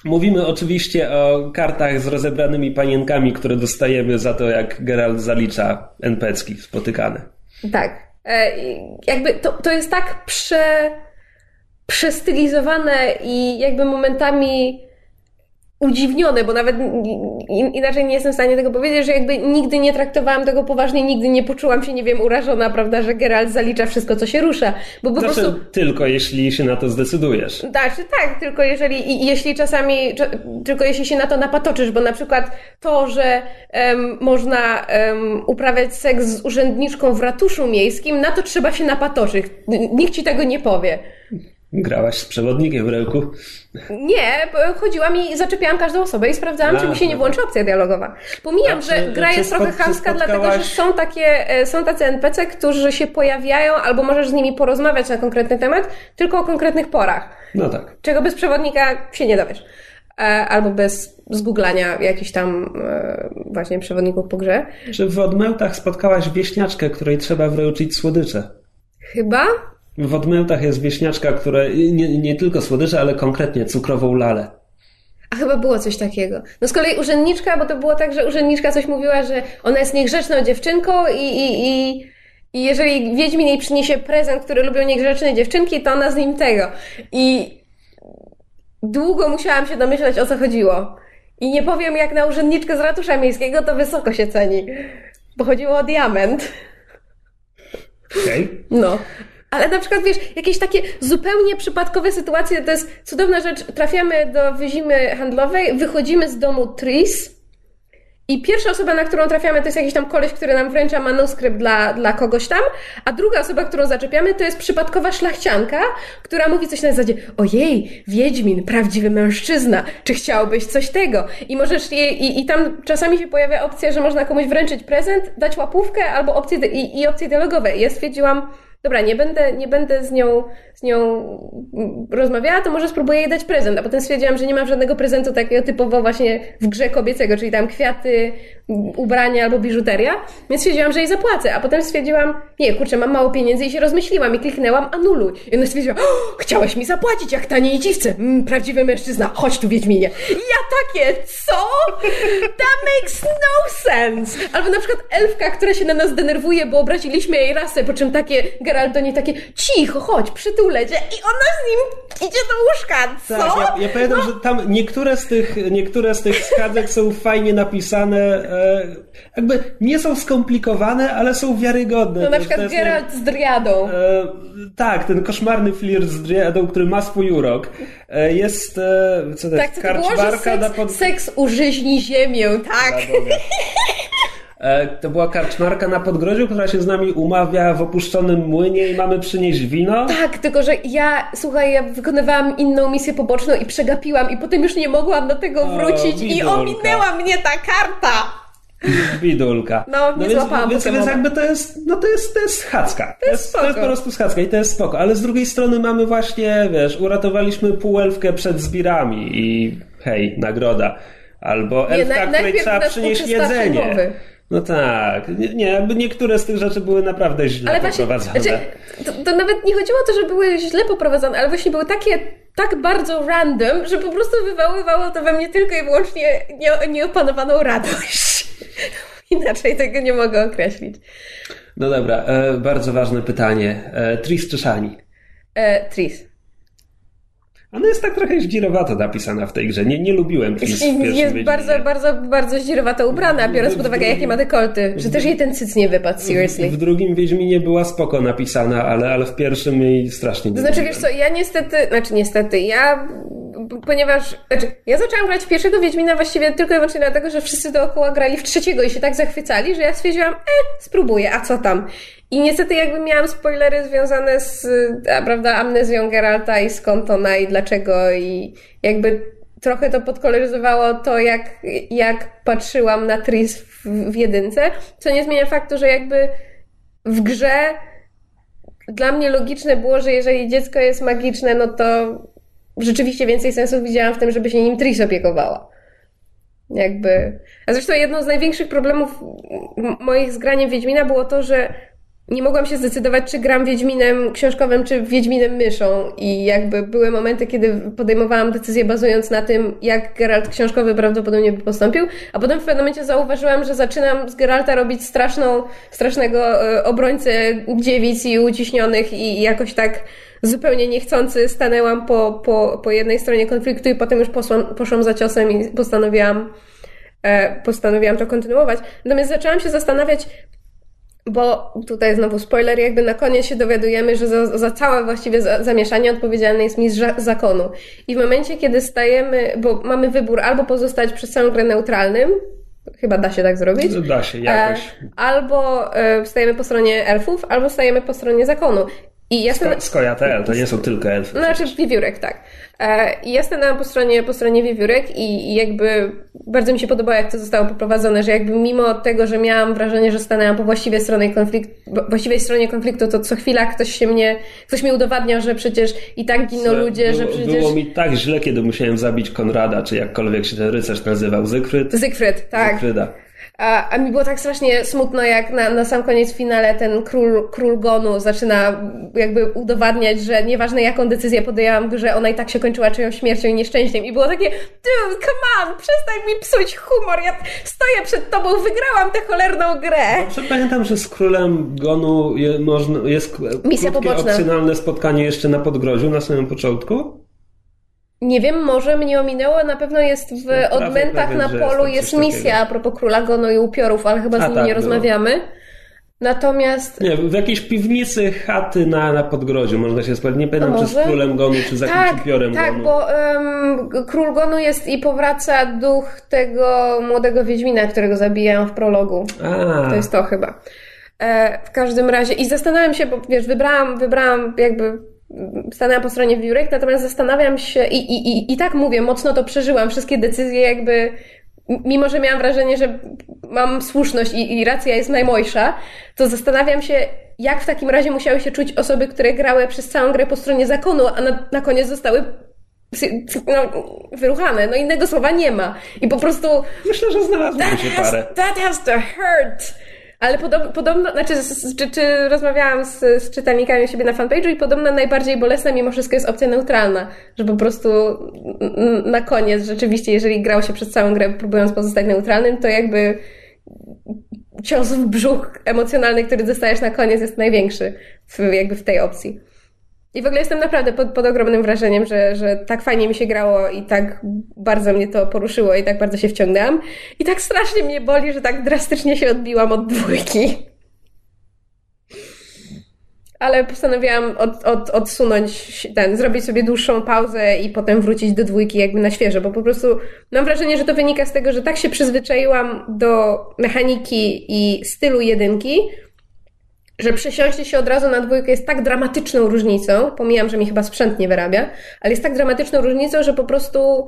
Mówimy oczywiście o kartach z rozebranymi panienkami, które dostajemy za to, jak Geralt zalicza NPC-ki spotykane.
Tak. E, jakby to, to jest tak prze, przestylizowane i jakby momentami udziwnione, bo nawet inaczej nie jestem w stanie tego powiedzieć, że jakby nigdy nie traktowałam tego poważnie, nigdy nie poczułam się, nie wiem, urażona, prawda, że Geralt zalicza wszystko, co się rusza. Bo po
znaczy,
prostu...
tylko jeśli się na to zdecydujesz.
Znaczy, tak, tylko jeżeli, i jeśli czasami, tylko jeśli się na to napatoczysz, bo na przykład to, że um, można um, uprawiać seks z urzędniczką w ratuszu miejskim, na to trzeba się napatoczyć. Nikt ci tego nie powie.
Grałaś z przewodnikiem w ręku?
Nie, chodziłam i zaczepiałam każdą osobę i sprawdzałam, A, czy mi się nie włączy opcja dialogowa. Pomijam, A, że gra jest trochę chamska, dlatego że są takie, e, są tacy NPC, którzy się pojawiają, albo możesz z nimi porozmawiać na konkretny temat, tylko o konkretnych porach.
No tak.
Czego bez przewodnika się nie dowiesz. E, albo bez zgooglania jakichś tam e, właśnie przewodników po grze.
Czy w odmętach spotkałaś wieśniaczkę, której trzeba wręczyć słodycze?
Chyba?
W odmętach jest wieśniaczka, która nie, nie tylko słodycze, ale konkretnie cukrową lalę.
A chyba było coś takiego. No z kolei urzędniczka, bo to było tak, że urzędniczka coś mówiła, że ona jest niegrzeczną dziewczynką i, i, i, i jeżeli Wiedźmin jej przyniesie prezent, który lubią niegrzeczne dziewczynki, to ona z nim tego. I długo musiałam się domyślać, o co chodziło. I nie powiem, jak na urzędniczkę z ratusza miejskiego, to wysoko się ceni. Bo chodziło o diament.
Okej. Okay.
No. Ale na przykład, wiesz, jakieś takie zupełnie przypadkowe sytuacje, to jest cudowna rzecz. Trafiamy do wyzimy handlowej, wychodzimy z domu Tris i pierwsza osoba, na którą trafiamy, to jest jakiś tam koleś, który nam wręcza manuskrypt dla, dla kogoś tam, a druga osoba, którą zaczepiamy, to jest przypadkowa szlachcianka, która mówi coś na zasadzie ojej, Wiedźmin, prawdziwy mężczyzna, czy chciałbyś coś tego? I możesz jej, i, i tam czasami się pojawia opcja, że można komuś wręczyć prezent, dać łapówkę albo opcje, i, i opcje dialogowe. Ja stwierdziłam, dobra, nie będę, nie będę z nią, z nią rozmawiała, to może spróbuję jej dać prezent. A potem stwierdziłam, że nie mam żadnego prezentu takiego typowo właśnie w grze kobiecego, czyli tam kwiaty, ubrania albo biżuteria, więc stwierdziłam, że jej zapłacę. A potem stwierdziłam, nie, kurczę, mam mało pieniędzy i się rozmyśliłam i kliknęłam anuluj. I ona stwierdziła, o, chciałeś mi zapłacić jak taniej dziwce, mm, prawdziwy mężczyzna, chodź tu Wiedźminie. I ja takie, co? That makes no sense. Albo na przykład elfka, która się na nas denerwuje, bo obraziliśmy jej rasę, po czym takie, Geralt do niej takie, cicho, chodź, przytulę cię. I ona z nim idzie do łóżka, co?
Tak, ja, ja pamiętam, no. że tam niektóre z tych, niektóre z tych skadzek są fajnie napisane, e, jakby nie są skomplikowane, ale są wiarygodne.
No na przykład Geralt z Driadą. E,
tak, ten koszmarny flirt z Driadą, który ma swój urok. E, jest, e, co to
tak,
jest,
karczmarka na pod... seks użyźni ziemię, tak.
E, to była karczmarka na Podgrodziu, która się z nami umawia w opuszczonym młynie i mamy przynieść wino.
Tak, tylko że ja, słuchaj, ja wykonywałam inną misję poboczną i przegapiłam i potem już nie mogłam do tego wrócić o, i ominęła mnie ta karta.
Bidulka.
No, nie no
złapałam więc, więc jakby to jest, no to jest, to jest schadzka.
To jest,
to jest po prostu schadzka i to jest spoko. Ale z drugiej strony mamy właśnie, wiesz, uratowaliśmy półelfkę przed zbirami i hej, nagroda. Albo elfka, której trzeba przynieść jedzenie. No tak. Nie, nie, jakby niektóre z tych rzeczy były naprawdę źle ale poprowadzone. Właśnie, znaczy,
to, to, nawet nie chodziło o to, że były źle poprowadzone, ale właśnie były takie tak bardzo random, że po prostu wywoływało to we mnie tylko i wyłącznie nie, nieopanowaną radość. Inaczej tego nie mogę określić.
No dobra, e, bardzo ważne pytanie. E, Tris czy Shani?
E, Tris.
Ona jest tak trochę zdzirowato napisana w tej grze. Nie, nie lubiłem Tris
Jest bardzo, bardzo, bardzo zdzirowato ubrana, biorąc pod uwagę, jakie ma dekolty. Że też jej ten cyc nie wypadł, seriously.
W, w drugim Wiedźminie była spoko napisana, ale, ale w pierwszym jej strasznie nie
To znaczy, wiesz co, ja niestety, znaczy niestety, ja ponieważ znaczy, ja zaczęłam grać w pierwszego Wiedźmina właściwie tylko i wyłącznie dlatego, że wszyscy dookoła grali w trzeciego i się tak zachwycali, że ja stwierdziłam, e, spróbuję, a co tam? I niestety jakby miałam spoilery związane z, a, prawda, amnezją Geralta i skąd ona i dlaczego i jakby trochę to podkoloryzowało to, jak, jak patrzyłam na Tris w, w jedynce, co nie zmienia faktu, że jakby w grze dla mnie logiczne było, że jeżeli dziecko jest magiczne, no to rzeczywiście więcej sensu widziałam w tym, żeby się nim Tris opiekowała. Jakby. A zresztą jedną z największych problemów moich z graniem Wiedźmina było to, że nie mogłam się zdecydować, czy gram Wiedźminem książkowym, czy Wiedźminem myszą. I jakby były momenty, kiedy podejmowałam decyzję bazując na tym, jak Geralt książkowy prawdopodobnie by postąpił, a potem w pewnym momencie zauważyłam, że zaczynam z Geralta robić straszną, strasznego e, obrońcę dziewic i uciśnionych i jakoś tak zupełnie niechcący stanęłam po, po, po jednej stronie konfliktu i potem już poszłam, poszłam za ciosem i postanowiłam, e, postanowiłam to kontynuować. Natomiast zaczęłam się zastanawiać, bo tutaj znowu spoiler, jakby na koniec się dowiadujemy, że za, za całe właściwie zamieszanie odpowiedzialny jest mistrz zakonu. I w momencie, kiedy stajemy, bo mamy wybór albo pozostać przez całą grę neutralnym, chyba da się tak zrobić.
Da się, jakoś.
E, albo e, stajemy po stronie elfów, albo stajemy po stronie zakonu.
I ja Sko- to nie są tylko elfy.
Znaczy wiewiórek, tak. E, I ja stanęłam po stronie, po stronie wiewiórek i, i jakby bardzo mi się podobało, jak to zostało poprowadzone, że jakby mimo tego, że miałam wrażenie, że stanęłam po właściwej stronie, konflikt, właściwej stronie konfliktu, to co chwila ktoś się mnie, ktoś mi udowadniał, że przecież i tak giną ludzie,
było,
że przecież...
Było mi tak źle, kiedy musiałem zabić Konrada, czy jakkolwiek się ten rycerz nazywał, Zygfryd?
Zygfryd, tak.
Zygfryda.
A, a mi było tak strasznie smutno, jak na, na sam koniec finale ten król, król Gonu zaczyna jakby udowadniać, że nieważne jaką decyzję podjęłam w grze, ona i tak się kończyła czyjąś śmiercią i nieszczęściem. I było takie, dude, come on, przestań mi psuć humor, ja stoję przed tobą, wygrałam tę cholerną grę.
Dobrze pamiętam, że z królem Gonu je, można, jest Misja poboczna. opcjonalne spotkanie jeszcze na Podgrodziu na samym początku?
Nie wiem, może mnie ominęło, na pewno jest w no, odmętach na polu jest misja a propos króla Gono i upiorów, ale chyba z nim tak, nie rozmawiamy. Natomiast.
Nie, w jakiejś piwnicy chaty na, na podgrodziu można się spotkać. Nie pamiętam, czy z królem gonu, czy z jakimś
Tak,
upiorem
tak,
gonu.
bo em, król Gonu jest i powraca duch tego młodego Wiedźmina, którego zabijają w prologu.
A,
To jest to chyba. E, w każdym razie, i zastanawiam się, bo wiesz, wybrałam, wybrałam jakby, stanęłam po stronie wiórek, natomiast zastanawiam się, i, i, i, i tak mówię, mocno to przeżyłam, wszystkie decyzje jakby, mimo że miałam wrażenie, że mam słuszność i, i racja jest najmojsza, to zastanawiam się, jak w takim razie musiały się czuć osoby, które grały przez całą grę po stronie zakonu, a na, na koniec zostały no, wyruchane. No innego słowa nie ma. I po prostu
Myślę, że znalazłoby
That
się parę.
that has to hurt. Ale podobno, podobno znaczy, czy, czy rozmawiałam z, z czytelnikami siebie na fanpage'u i podobno najbardziej bolesna mimo wszystko jest opcja neutralna, że po prostu na koniec rzeczywiście, jeżeli grał się przez całą grę próbując pozostać neutralnym, to jakby cios w brzuch emocjonalny, który dostajesz na koniec jest największy w, jakby w tej opcji. I w ogóle jestem naprawdę pod, pod ogromnym wrażeniem, że, że tak fajnie mi się grało i tak bardzo mnie to poruszyło i tak bardzo się wciągnęłam. I tak strasznie mnie boli, że tak drastycznie się odbiłam od dwójki. Ale postanowiłam od, od, odsunąć ten, zrobić sobie dłuższą pauzę i potem wrócić do dwójki jakby na świeżo, bo po prostu mam wrażenie, że to wynika z tego, że tak się przyzwyczaiłam do mechaniki i stylu jedynki, że przesiąście się od razu na dwójkę jest tak dramatyczną różnicą, pomijam, że mi chyba sprzęt nie wyrabia, ale jest tak dramatyczną różnicą, że po prostu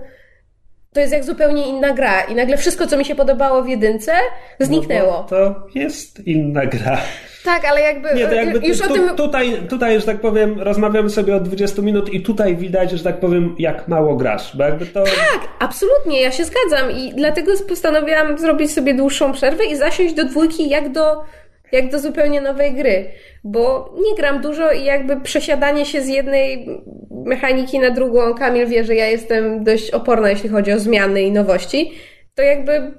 to jest jak zupełnie inna gra i nagle wszystko, co mi się podobało w jedynce, zniknęło.
No to jest inna gra.
Tak, ale jakby,
Nie, to jakby
już
tu,
o tym...
tutaj, tutaj, że tak powiem, rozmawiamy sobie od 20 minut i tutaj widać, że tak powiem, jak mało grasz, bo jakby to...
Tak, absolutnie, ja się zgadzam i dlatego postanowiłam zrobić sobie dłuższą przerwę i zasiąść do dwójki jak do, jak do zupełnie nowej gry, bo nie gram dużo i jakby przesiadanie się z jednej mechaniki na drugą, Kamil wie, że ja jestem dość oporna, jeśli chodzi o zmiany i nowości, to jakby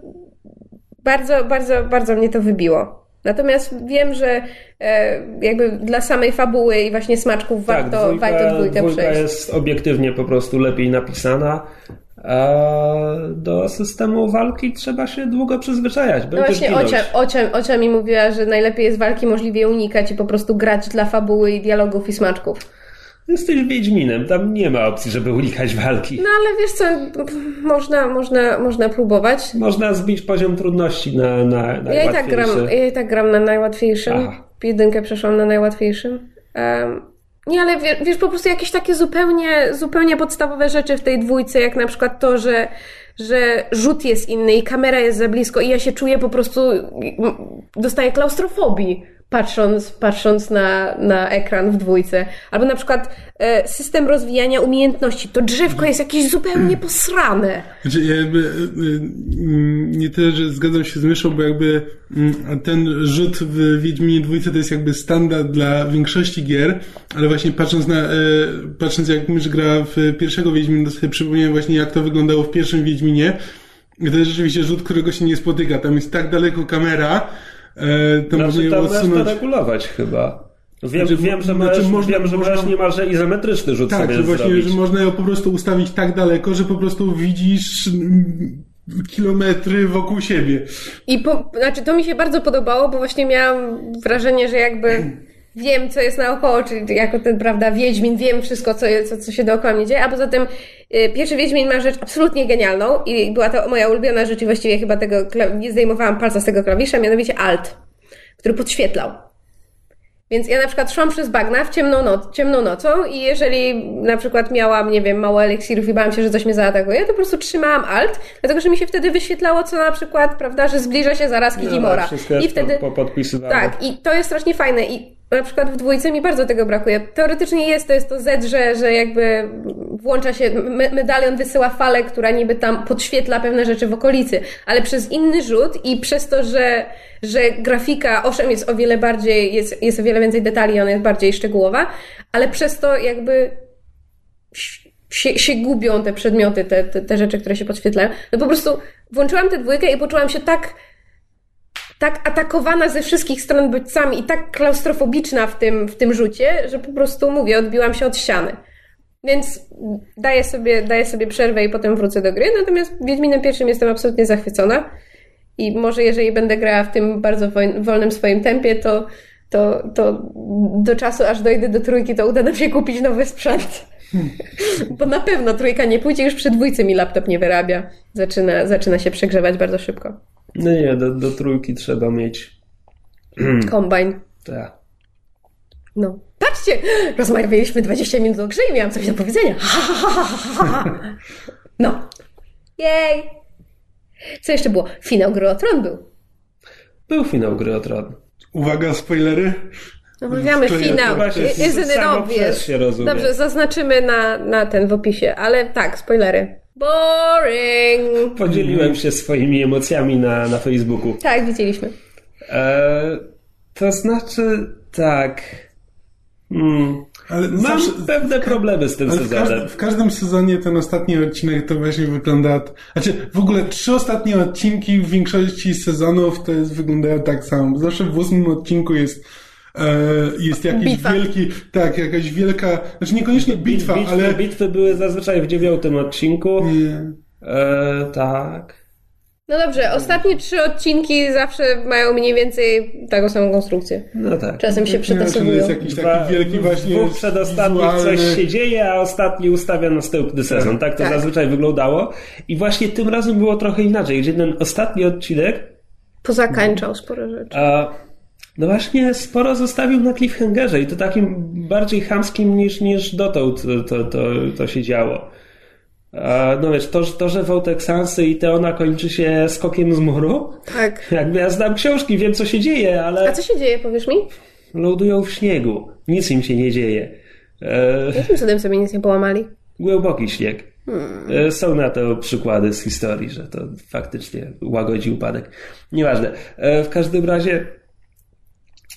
bardzo, bardzo, bardzo mnie to wybiło. Natomiast wiem, że e, jakby dla samej fabuły i właśnie smaczków warto,
tak, dwójka,
warto dwójkę
dwójka
przejść.
jest obiektywnie po prostu lepiej napisana, do systemu walki trzeba się długo przyzwyczajać.
No właśnie. Ocia, Ocia, Ocia mi mówiła, że najlepiej jest walki możliwie unikać i po prostu grać dla fabuły i dialogów i smaczków.
Jesteś Wiedźminem, tam nie ma opcji, żeby unikać walki.
No ale wiesz co, można, można, można próbować.
Można zbić poziom trudności na, na
Ja i tak gram,
najłatwiejszy.
ja i tak gram na najłatwiejszym.
Aha.
Jedynkę przeszłam na najłatwiejszym. Em, nie, ale wiesz, wiesz, po prostu jakieś takie zupełnie, zupełnie podstawowe rzeczy w tej dwójce, jak na przykład to, że, że rzut jest inny i kamera jest za blisko i ja się czuję po prostu, dostaję klaustrofobii patrząc, patrząc na, na ekran w dwójce. Albo na przykład e, system rozwijania umiejętności. To drzewko jest jakieś zupełnie posrane.
Znaczy, ja jakby, y, mm, nie tyle, że zgadzam się z myszą, bo jakby mm, ten rzut w Wiedźminie dwójce to jest jakby standard dla większości gier, ale właśnie patrząc na, e, patrząc jak mysz gra w pierwszego Wiedźmina, to sobie przypomniałem właśnie jak to wyglądało w pierwszym Wiedźminie. I to jest rzeczywiście rzut, którego się nie spotyka. Tam jest tak daleko kamera, e, to można
Znaczy,
ją
tam to regulować chyba. Wiem,
Znaczy,
wiem, że
znaczy,
możesz,
można-
wiem, że
można-
możesz niemalże izometryczny rzut
Tak,
sobie
że właśnie,
zrobić.
że można ją po prostu ustawić tak daleko, że po prostu widzisz mm, kilometry wokół siebie.
I po, znaczy to mi się bardzo podobało, bo właśnie miałam wrażenie, że jakby wiem, co jest naokoło, czyli jako ten, prawda, Wiedźmin, wiem wszystko, co, co, co się dookoła mnie dzieje, a poza tym y, pierwszy Wiedźmin ma rzecz absolutnie genialną i była to moja ulubiona rzecz i właściwie chyba tego, nie zdejmowałam palca z tego klawisza, mianowicie Alt, który podświetlał. Więc ja na przykład szłam przez bagna w ciemną, noc, ciemną nocą i jeżeli na przykład miałam, nie wiem, mało eliksirów i bałam się, że coś mnie zaatakuje, to po prostu trzymałam alt, dlatego że mi się wtedy wyświetlało, co na przykład, prawda, że zbliża się zaraz Kitimora.
No,
I wtedy...
po, po.
Tak, i to jest strasznie fajne i na przykład w dwójce mi bardzo tego brakuje. Teoretycznie jest, to jest to Z, że, że jakby włącza się, me, medalion wysyła falę, która niby tam podświetla pewne rzeczy w okolicy, ale przez inny rzut i przez to, że, że grafika, owszem, jest o wiele bardziej, jest, jest o wiele więcej detali, ona jest bardziej szczegółowa, ale przez to jakby się, się gubią te przedmioty, te, te, te rzeczy, które się podświetlają. No po prostu włączyłam tę dwójkę i poczułam się tak tak atakowana ze wszystkich stron bodźcami i tak klaustrofobiczna w tym, w tym rzucie, że po prostu mówię, odbiłam się od ściany. Więc daję sobie, daję sobie przerwę i potem wrócę do gry. Natomiast Wiedźminem pierwszym jestem absolutnie zachwycona. I może jeżeli będę grała w tym bardzo wolnym swoim tempie, to, to, to do czasu, aż dojdę do trójki, to uda nam się kupić nowy sprzęt. Bo na pewno trójka nie pójdzie, już przy dwójce mi laptop nie wyrabia. Zaczyna, zaczyna się przegrzewać bardzo szybko.
No nie, do, do trójki trzeba mieć.
Kombajn.
Tak.
No. Patrzcie! Rozmawialiśmy 20 minut o grze i miałam coś do powiedzenia. No. Jej! Co jeszcze było? Finał gry o tron był.
Był finał gry o tron.
Uwaga, spoilery.
Omawiamy finał. Isn't obvious. Dobrze, zaznaczymy na, na ten w opisie, ale tak, spoilery. Boring!
Podzieliłem się swoimi emocjami na, na Facebooku.
Tak, widzieliśmy.
E, to znaczy, tak. Hmm. Ale Mam zawsze, pewne problemy z tym sezonem.
W, każdy, w, każdym sezonie ten ostatni odcinek to właśnie wygląda. Znaczy, w ogóle trzy ostatnie odcinki w większości sezonów to jest, wyglądają tak samo. Zawsze w ósmym odcinku jest jest jakiś bitwa. wielki, tak, jakaś wielka, znaczy niekoniecznie bitwa,
bitwy,
ale...
Bitwy były zazwyczaj w dziewiątym odcinku. Nie. E, tak.
No dobrze, ostatnie trzy odcinki zawsze mają mniej więcej taką samą konstrukcję.
No tak.
Czasem się przetasowują.
jest jakiś taki wielki właśnie
Dwóch przedostatnich coś się dzieje, a ostatni ustawia następny sezon. Tak to tak. zazwyczaj wyglądało. I właśnie tym razem było trochę inaczej, gdzie ten ostatni odcinek
pozakańczał sporo rzeczy.
A, no właśnie sporo zostawił na cliffhangerze i to takim bardziej chamskim niż, niż dotąd to, to, to, się działo. No wiesz, to, to że wątek Sansy i Teona kończy się skokiem z muru.
Tak.
Jakby ja znam książki, wiem co się dzieje, ale...
A co się dzieje, powiesz mi?
Lądują w śniegu. Nic im się nie dzieje.
E... Jakim cudem sobie nic nie połamali?
Głęboki śnieg. Hmm. E, są na to przykłady z historii, że to faktycznie łagodzi upadek. Nieważne. E, w każdym razie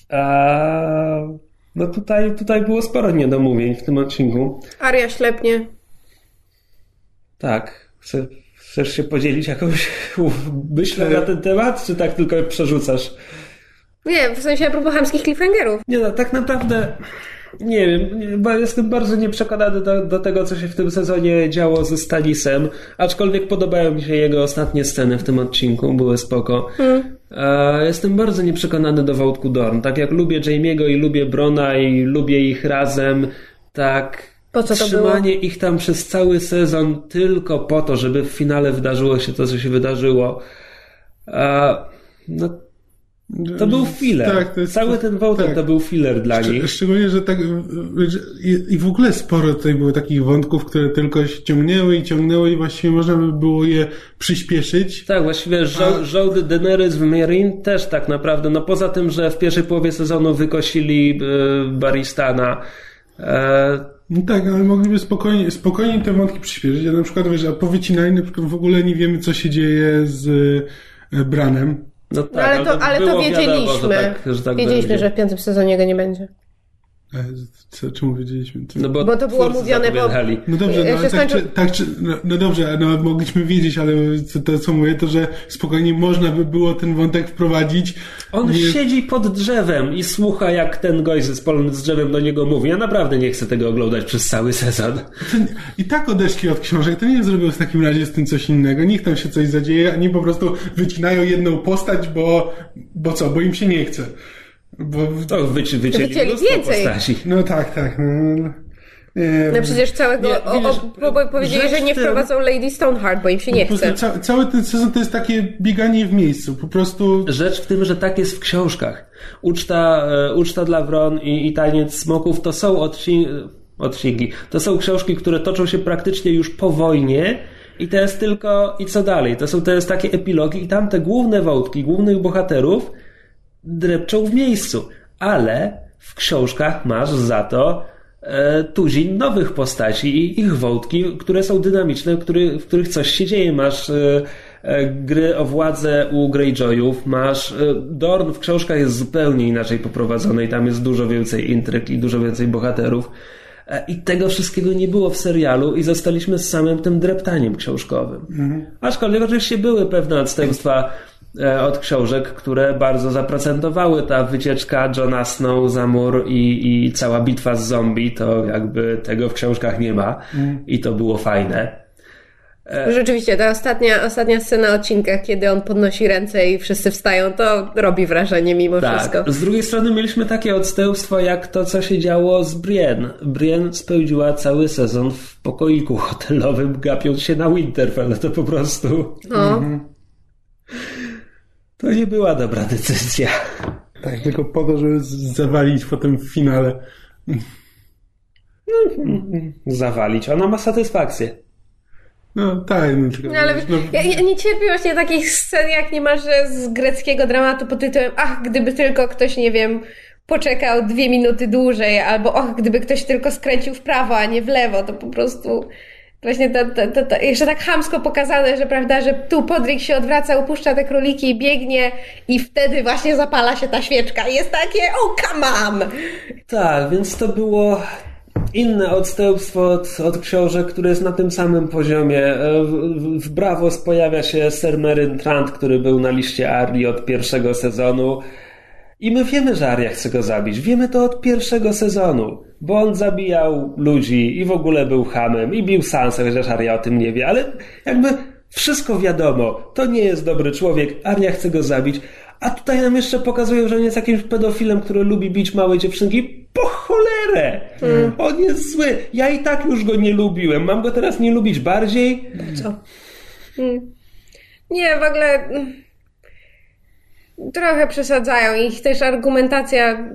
a... no tutaj, tutaj było sporo niedomówień w tym odcinku.
Aria ślepnie.
Tak. Chcesz się podzielić jakąś myślą na ten temat, czy tak tylko przerzucasz?
Nie, w sensie a propos hamskich cliffhangerów.
Nie no, tak naprawdę nie wiem, jestem bardzo nieprzekonany do, do tego, co się w tym sezonie działo ze Stanisem, aczkolwiek podobają mi się jego ostatnie sceny w tym odcinku, były spoko. Hmm. Jestem bardzo nieprzekonany do Wątku Dorn. Tak jak lubię Jamie'ego i lubię Brona i lubię ich razem, tak
po co to
Trzymanie
było?
ich tam przez cały sezon tylko po to, żeby w finale wydarzyło się to, co się wydarzyło. A, no, to był filler. Tak, to jest, Cały ten wątek tak. to był filler dla Szcz- nich.
Szczególnie, że tak i w ogóle sporo tutaj było takich wątków, które tylko się ciągnęły i ciągnęły i właściwie można by było je przyspieszyć.
Tak, właściwie żo- żołdy Daenerys w Meereen też tak naprawdę, no poza tym, że w pierwszej połowie sezonu wykosili e, Baristana, e,
no tak, ale mogliby spokojnie, spokojnie te wątki przyspieszyć. Ja na przykład, wiesz, a powycinali, na przykład w ogóle nie wiemy, co się dzieje z e, Branem.
No tak, no ale to, ale to wiedzieliśmy. Wiadomo, że tak, że tak wiedzieliśmy, będzie. że w piątym sezonie go nie będzie.
E, co, czemu wiedzieliśmy?
To? No bo,
bo to było mówione, bo...
No dobrze, no, tak, skończy... czy, tak czy, no, no, dobrze, no, mogliśmy wiedzieć, ale to, co mówię, to, że spokojnie można by było ten wątek wprowadzić.
On nie... siedzi pod drzewem i słucha, jak ten gość ze spalonym z drzewem do niego mówi. Ja naprawdę nie chcę tego oglądać przez cały sezon.
I tak odeszli od książek, to nie zrobił w takim razie z tym coś innego. Niech tam się coś zadzieje, a nie po prostu wycinają jedną postać, bo, bo co, bo im się nie chce.
Bo to wyci, wycięli, wycięli więcej. Postaci.
No tak, tak. No,
nie, no przecież całego. Nie, o, o, bo powiedzieli, że nie wprowadzą Lady Stoneheart, bo im się nie chce.
Ca, cały ten sezon to jest takie bieganie w miejscu. Po prostu.
Rzecz w tym, że tak jest w książkach. Uczta, e, uczta dla Wron i, i taniec smoków to są odcinki, odcinki. To są książki, które toczą się praktycznie już po wojnie. I to jest tylko. I co dalej? To są to jest takie epilogi, i tam te główne wątki, głównych bohaterów drepczą w miejscu. Ale w książkach masz za to e, tuzin nowych postaci i ich wątki, które są dynamiczne, w, który, w których coś się dzieje. Masz e, e, gry o władzę u Greyjoyów, masz e, Dorn w książkach jest zupełnie inaczej poprowadzony i tam jest dużo więcej intryg i dużo więcej bohaterów. E, I tego wszystkiego nie było w serialu i zostaliśmy z samym tym dreptaniem książkowym. Mhm. Aczkolwiek oczywiście były pewne odstępstwa od książek, które bardzo zaprocentowały. Ta wycieczka Johna Snow za mur i, i cała bitwa z zombie, to jakby tego w książkach nie ma mm. i to było fajne.
E, Rzeczywiście, ta ostatnia, ostatnia scena odcinka, kiedy on podnosi ręce i wszyscy wstają, to robi wrażenie mimo
tak.
wszystko.
Z drugiej strony mieliśmy takie odstępstwo, jak to, co się działo z Brienne. Brienne spędziła cały sezon w pokoiku hotelowym, gapiąc się na Winterfell. To po prostu...
No.
To nie była dobra decyzja.
Tak, tylko po to, żeby zawalić potem w finale.
No, zawalić. Ona ma satysfakcję.
No tak, no, tylko,
no, ale
no,
ja, ja, nie cierpię właśnie takich scen, jak nie masz z greckiego dramatu pod tytułem ach, gdyby tylko ktoś, nie wiem, poczekał dwie minuty dłużej, albo ach, gdyby ktoś tylko skręcił w prawo, a nie w lewo, to po prostu właśnie to, to, to, to jeszcze tak hamsko pokazane, że prawda, że tu Podryk się odwraca, upuszcza te króliki i biegnie i wtedy właśnie zapala się ta świeczka jest takie, oh come on!
Tak, więc to było inne odstępstwo od, od książek, które jest na tym samym poziomie. E, w, w Bravos pojawia się Sir Meryn Trant, który był na liście Arli od pierwszego sezonu. I my wiemy, że Arya chce go zabić. Wiemy to od pierwszego sezonu. Bo on zabijał ludzi i w ogóle był hamem i bił Sansa, chociaż Arya o tym nie wie. Ale jakby wszystko wiadomo. To nie jest dobry człowiek. Arya chce go zabić. A tutaj nam jeszcze pokazują, że on jest jakimś pedofilem, który lubi bić małe dziewczynki. Po cholerę! Mm. On jest zły. Ja i tak już go nie lubiłem. Mam go teraz nie lubić bardziej?
Co? Mm. Nie, w ogóle mm, trochę przesadzają. Ich też argumentacja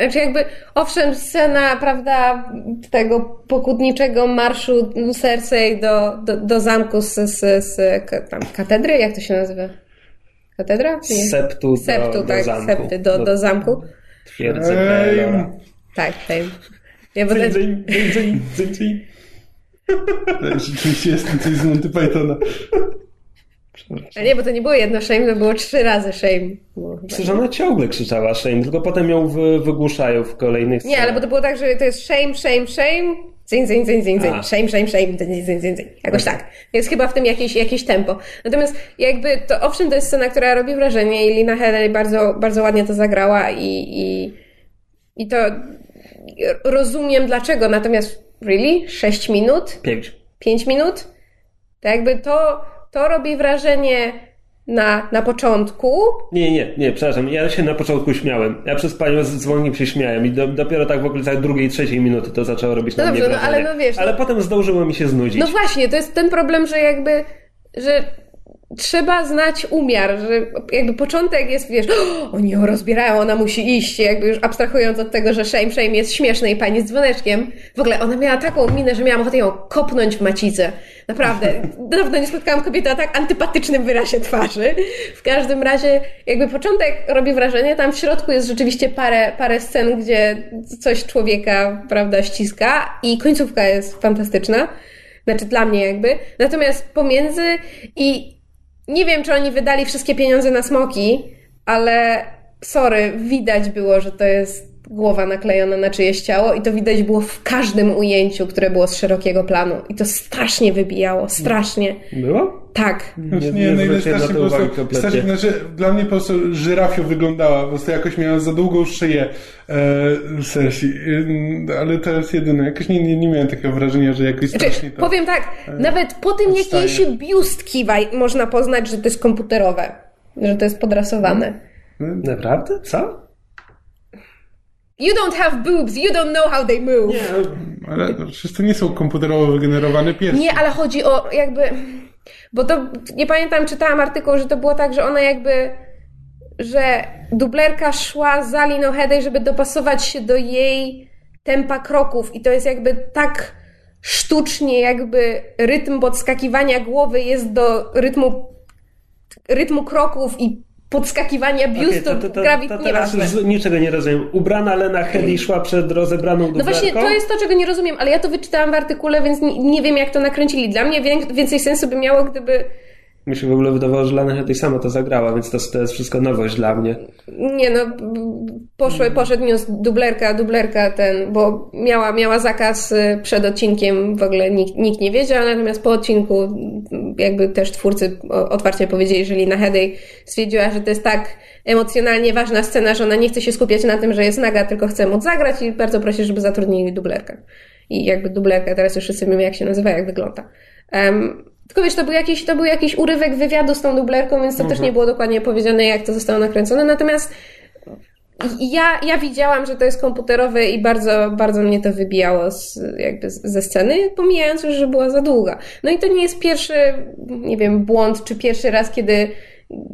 znaczy jakby, owszem, scena, prawda, tego pokutniczego marszu Cersei do, do, do zamku z, z, z tam, katedry, jak to się nazywa? Katedra?
Nie. Septu,
Septu
do,
tak,
do zamku.
Septy do, do zamku.
Twierdzy Pelora.
Tak, Fame. Ja
będę... Dzyń, dzyń, dzyń, dzyń.
Rzeczywiście jest coś z Monty Pythona.
A nie, bo to nie było jedno shame, to było trzy razy shame.
Przecież ona ciągle krzyczała shame, tylko potem ją wy, wygłuszają w kolejnych
Nie, ale bo to było tak, że to jest shame, shame, shame, Zing, zing, zing, zing, zing. Shame, shame, shame, zing, zing, zing, zing. Jakoś tak. Jest chyba w tym jakieś, jakieś tempo. Natomiast jakby to, owszem, to jest scena, która robi wrażenie i Lina Headey bardzo, bardzo ładnie to zagrała i, i, i to rozumiem dlaczego. Natomiast really? Sześć minut?
Pięć.
Pięć minut? To jakby to, to robi wrażenie na, na początku.
Nie, nie, nie, przepraszam. Ja się na początku śmiałem. Ja przez panią z dzwonkiem się śmiałem i do, dopiero tak w okolicach drugiej, trzeciej minuty to zaczęło robić no na dobrze, mnie no, ale, no, wiesz, ale no, potem zdążyło mi się znudzić.
No właśnie, to jest ten problem, że jakby, że trzeba znać umiar, że jakby początek jest, wiesz, oni ją rozbierają, ona musi iść, jakby już abstrahując od tego, że shame, shame jest śmieszne i pani z dzwoneczkiem. W ogóle ona miała taką minę, że miałam ochotę ją kopnąć w macicę. Naprawdę. Dawno nie spotkałam kobiety o tak antypatycznym wyrazie twarzy. W każdym razie jakby początek robi wrażenie, tam w środku jest rzeczywiście parę, parę scen, gdzie coś człowieka, prawda, ściska i końcówka jest fantastyczna. Znaczy dla mnie jakby. Natomiast pomiędzy i nie wiem, czy oni wydali wszystkie pieniądze na smoki, ale sorry, widać było, że to jest głowa naklejona na czyjeś ciało i to widać było w każdym ujęciu, które było z szerokiego planu. I to strasznie wybijało, strasznie.
Było?
Tak.
Nie, nie, no strasznie po prostu, strasznie, znaczy, dla mnie po prostu żyrafio wyglądała, po prostu jakoś miała za długą szyję e, sesji, e, ale to jest jedyne. Jakoś nie, nie, nie miałem takiego wrażenia, że jakoś znaczy, strasznie to...
Powiem tak, e, nawet po tym, jak jej się biust kiwa, można poznać, że to jest komputerowe, że to jest podrasowane.
Naprawdę? Co?
You don't have boobs, you don't know how they move.
Nie, ale przecież to nie są komputerowo wygenerowane piersi.
Nie, ale chodzi o jakby... Bo to, nie pamiętam, czytałam artykuł, że to było tak, że ona jakby... Że dublerka szła za Lino Hedej, żeby dopasować się do jej tempa kroków i to jest jakby tak sztucznie jakby rytm podskakiwania głowy jest do rytmu rytmu kroków i podskakiwania biustu, okay, to, to, to, to teraz
już niczego nie rozumiem. Ubrana Lena Headey szła przed rozebraną dublerką?
No właśnie, to jest to, czego nie rozumiem, ale ja to wyczytałam w artykule, więc nie, nie wiem, jak to nakręcili. Dla mnie więcej sensu by miało, gdyby
mi się w ogóle wydawało, że Lana Headey sama to zagrała, więc to, to jest wszystko nowość dla mnie.
Nie no, poszły, poszedł news dublerka, dublerka ten, bo miała, miała zakaz y, przed odcinkiem, w ogóle nikt, nikt nie wiedział, natomiast po odcinku jakby też twórcy otwarcie powiedzieli, że Lina Headey stwierdziła, że to jest tak emocjonalnie ważna scena, że ona nie chce się skupiać na tym, że jest naga, tylko chce móc zagrać i bardzo prosi, żeby zatrudnili dublerkę. I jakby dublerka, teraz już wszyscy wiemy jak się nazywa, jak wygląda. Um, tylko wiesz, to był, jakiś, to był jakiś urywek wywiadu z tą dublerką, więc to też nie było dokładnie powiedziane, jak to zostało nakręcone. Natomiast ja, ja widziałam, że to jest komputerowe i bardzo, bardzo mnie to wybijało z, jakby ze sceny, pomijając już, że była za długa. No i to nie jest pierwszy, nie wiem, błąd, czy pierwszy raz, kiedy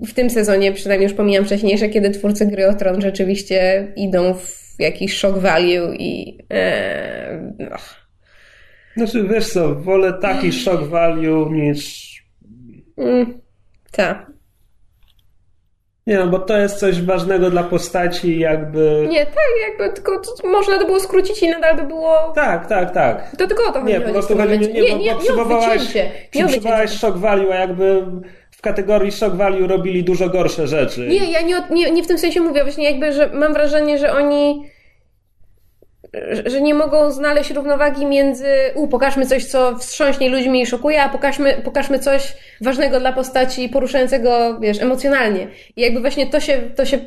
w tym sezonie, przynajmniej już pomijam wcześniejsze, kiedy twórcy gry o Tron rzeczywiście idą w jakiś shock value i... Ee.
Znaczy, wiesz co, wolę taki shock value niż...
Mm, tak.
Nie no, bo to jest coś ważnego dla postaci jakby...
Nie, tak, jakby tylko to, można to było skrócić i nadal by było...
Tak, tak, tak.
To tylko o to chodzi.
Nie, po prostu chodzi nie, nie, nie, potrzebowałaś,
nie,
potrzebowałaś shock value, a jakby w kategorii shock value robili dużo gorsze rzeczy.
Nie, ja nie, nie, nie w tym sensie mówię, właśnie jakby, że mam wrażenie, że oni że nie mogą znaleźć równowagi między u, pokażmy coś, co wstrząśnie ludźmi i szokuje, a pokażmy, pokażmy coś ważnego dla postaci, poruszającego, wiesz, emocjonalnie. I jakby właśnie to się, to się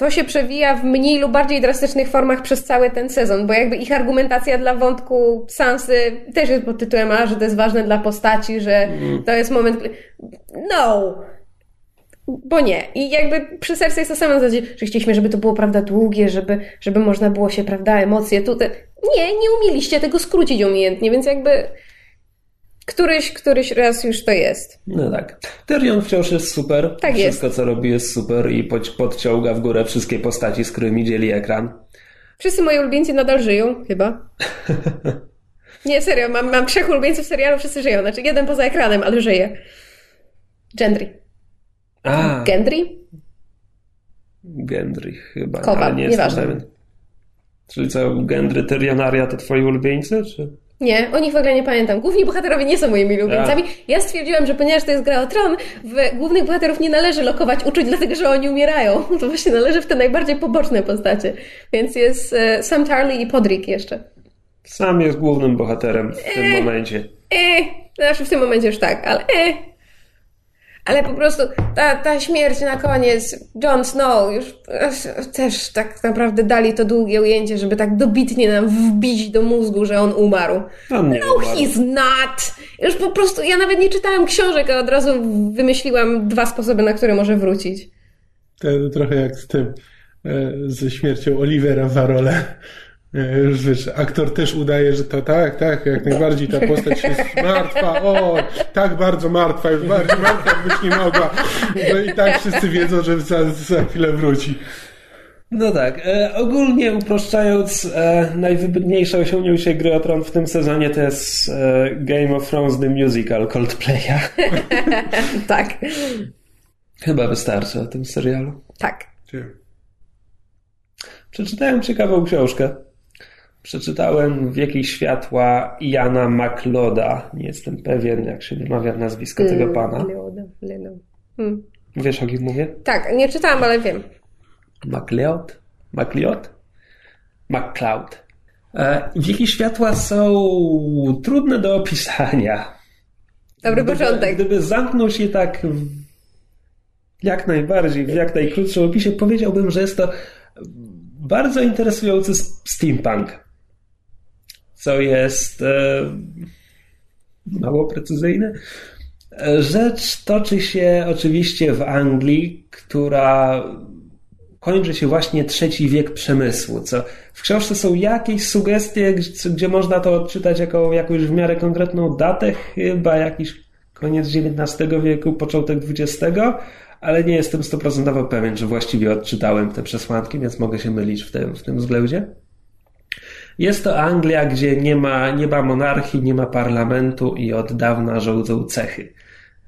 to się przewija w mniej lub bardziej drastycznych formach przez cały ten sezon, bo jakby ich argumentacja dla wątku Sansy też jest pod tytułem, a, że to jest ważne dla postaci, że mm. to jest moment... No! Bo nie. I jakby przy sercu jest to samo, że chcieliśmy, żeby to było, prawda, długie, żeby, żeby można było się, prawda, emocje tutaj. Nie, nie umieliście tego skrócić umiejętnie, więc jakby któryś, któryś raz już to jest.
No tak. Tyrion wciąż jest super.
Tak
Wszystko,
jest.
co robi jest super i pod, podciąga w górę wszystkie postaci, z którymi dzieli ekran.
Wszyscy moi ulubieńcy nadal żyją, chyba. Nie, serio, mam, mam trzech ulubieńców serialu, wszyscy żyją. Znaczy jeden poza ekranem, ale żyje. Gendry.
A.
Gendry?
Gendry chyba,
Kowa,
ale nie
nieważne.
jestem pewien. Czyli co, Gendry, Tyrionaria to twoi ulubieńcy, czy?
Nie, o nich w ogóle nie pamiętam. Główni bohaterowie nie są moimi ulubieńcami. Ja stwierdziłam, że ponieważ to jest gra o tron, w głównych bohaterów nie należy lokować uczuć, dlatego że oni umierają. To właśnie należy w te najbardziej poboczne postacie. Więc jest e, Sam Tarly i Podrick jeszcze.
Sam jest głównym bohaterem w tym
Eee.
momencie.
E, znaczy w tym momencie już tak, ale e. Ale po prostu ta, ta śmierć na koniec, Jon Snow, już e, też tak naprawdę dali to długie ujęcie, żeby tak dobitnie nam wbić do mózgu, że on umarł.
On nie
no,
umarł.
he's not! Już po prostu, ja nawet nie czytałam książek, a od razu wymyśliłam dwa sposoby, na które może wrócić.
To trochę jak z tym, e, ze śmiercią Olivera. E, Już wiesz, aktor też udaje, że to tak, tak, jak najbardziej ta postać jest martwa, o, tak bardzo martwa, już bardziej martwa być nie mogła. No i tak wszyscy wiedzą, że za, za chwilę wróci.
No tak, e, ogólnie uproszczając, e, najwybitniejsze osiągnięcie gry o Tron w tym sezonie to jest e, Game of Thrones The Musical Coldplaya.
tak,
Chyba wystarczy o tym serialu.
tak.
Przeczytałem ciekawą książkę. Przeczytałem Wieki Światła Jana MacLoda. Nie jestem pewien, jak się wymawia nazwisko tego pana.
Leoda, Leno. Hmm.
Wiesz, o kim mówię?
Tak, nie czytałam, ale wiem.
MacLeod? MacLeod? MacLeod. Wieki Światła są trudne do opisania.
Dobry
Gdyby,
początek.
gdyby zamknąć je tak jak najbardziej, w jak najkrótszym opisie, powiedziałbym, że jest to bardzo interesujący steampunk. Co jest e, mało precyzyjne. Rzecz toczy się oczywiście w Anglii, która kończy się właśnie trzeci wiek przemysłu, co w książce są jakieś sugestie, gdzie, można to odczytać jako jakąś w miarę konkretną datę, chyba jakiś koniec XIX wieku, początek XX, ale nie jestem stoprocentowo pewien, że właściwie odczytałem te przesłanki, więc mogę się mylić w tym, w tym względzie. Jest to Anglia, gdzie nie ma, nie ma monarchii, nie ma parlamentu i od dawna rządzą cechy.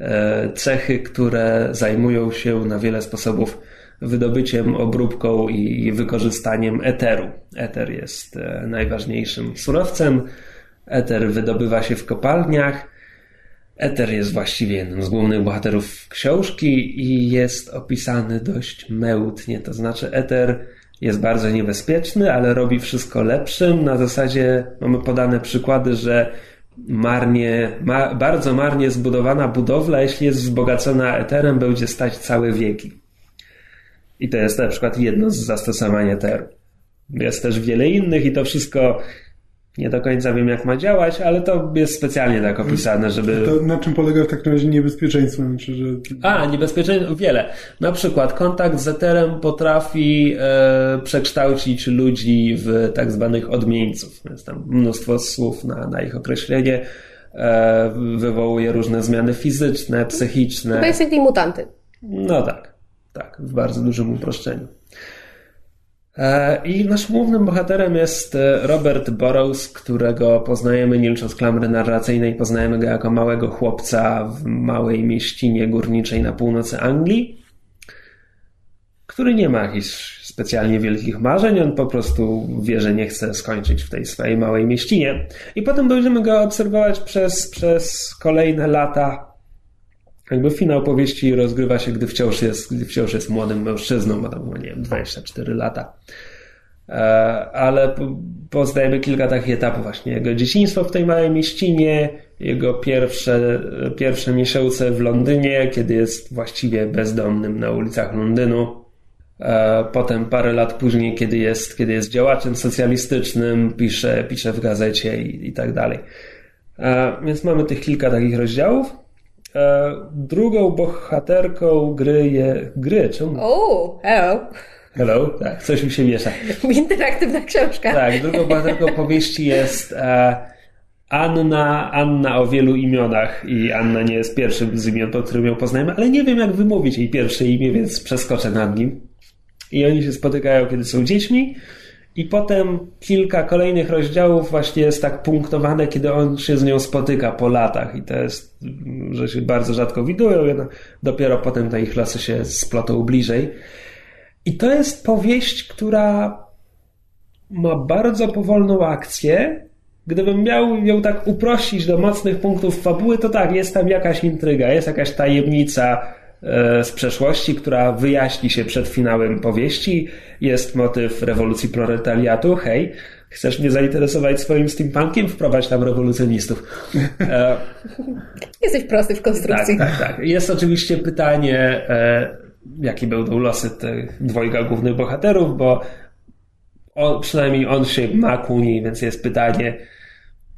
E, Cechy, które zajmują się na wiele sposobów wydobyciem, obróbką i wykorzystaniem eteru. Eter jest e, najważniejszym surowcem. Eter wydobywa się w kopalniach. Eter jest właściwie jednym z głównych bohaterów książki i jest opisany dość mełtnie. To znaczy, Eter jest bardzo niebezpieczny, ale robi wszystko lepszym. Na zasadzie mamy podane przykłady, że marnie, ma, bardzo marnie zbudowana budowla, jeśli jest wzbogacona eterem, będzie stać całe wieki. I to jest na przykład jedno z zastosowań eteru. Jest też wiele innych i to wszystko Nie do końca wiem, jak ma działać, ale to jest specjalnie tak opisane, żeby...
To na czym polega w takim razie niebezpieczeństwo? Czy że...
A, niebezpieczeństwo wiele. Na przykład kontakt z eterem potrafi e, przekształcić ludzi w tak zwanych odmieńców. Jest tam mnóstwo słów na, na ich określenie. E, wywołuje różne zmiany fizyczne, psychiczne.
Basically mutanty.
No tak, tak, w bardzo dużym uproszczeniu. E, I naszym głównym bohaterem jest e, Robert Burrows, którego poznajemy nie licząc klamry narracyjnej, poznajemy go jako małego chłopca w małej mieścinie górniczej na północy Anglii, który nie ma jakichś specjalnie wielkich marzeń, on po prostu wie, że nie chce skończyć w tej swojej małej mieścinie. I potem będziemy go obserwować przez, przez kolejne lata. Jakby finał powieści rozgrywa się, gdy wciąż jest, gdy wciąż jest młodym mężczyzną, ma tam, nie wiem, 24 lata. E, ale poznajemy kilka takich etapów właśnie. Jego dzieciństwo w tej małej mieścinie, jego pierwsze, pierwsze miesiące w Londynie, kiedy jest właściwie bezdomnym na ulicach Londynu. E, potem parę lat później, kiedy jest, kiedy jest działaczem socjalistycznym, pisze, pisze w gazecie i, i tak dalej. E, więc mamy tych kilka takich rozdziałów. E, drugą bohaterką gry jest... Gry, czemu?
Oh, hello.
Hello, tak, coś mi się miesza.
Interaktywna książka.
Tak, drugą bohaterką powieści jest Anna, Anna o wielu imionach i Anna nie jest pierwszym z imion, po którym ją poznajemy, ale nie wiem jak wymówić jej pierwsze imię, więc przeskoczę nad nim. I oni się spotykają, kiedy są dziećmi. I potem kilka kolejnych rozdziałów właśnie jest tak punktowane, kiedy on się z nią spotyka po latach. I to jest, że się bardzo rzadko widują. Dopiero potem te ich losy się splotą bliżej. I to jest powieść, która ma bardzo powolną akcję. Gdybym miał ją tak uprościć do mocnych punktów fabuły, to tak, jest tam jakaś intryga, jest jakaś tajemnica, z przeszłości, która wyjaśni się przed finałem powieści. Jest motyw rewolucji proletariatu. Hej, chcesz mnie zainteresować swoim steampunkiem? Wprowadź tam rewolucjonistów.
E, Jesteś prosty w konstrukcji.
Tak, tak, tak. Jest oczywiście pytanie, e, jakie będą losy tych dwojga głównych bohaterów, bo on, przynajmniej on się ma ku niej, więc jest pytanie,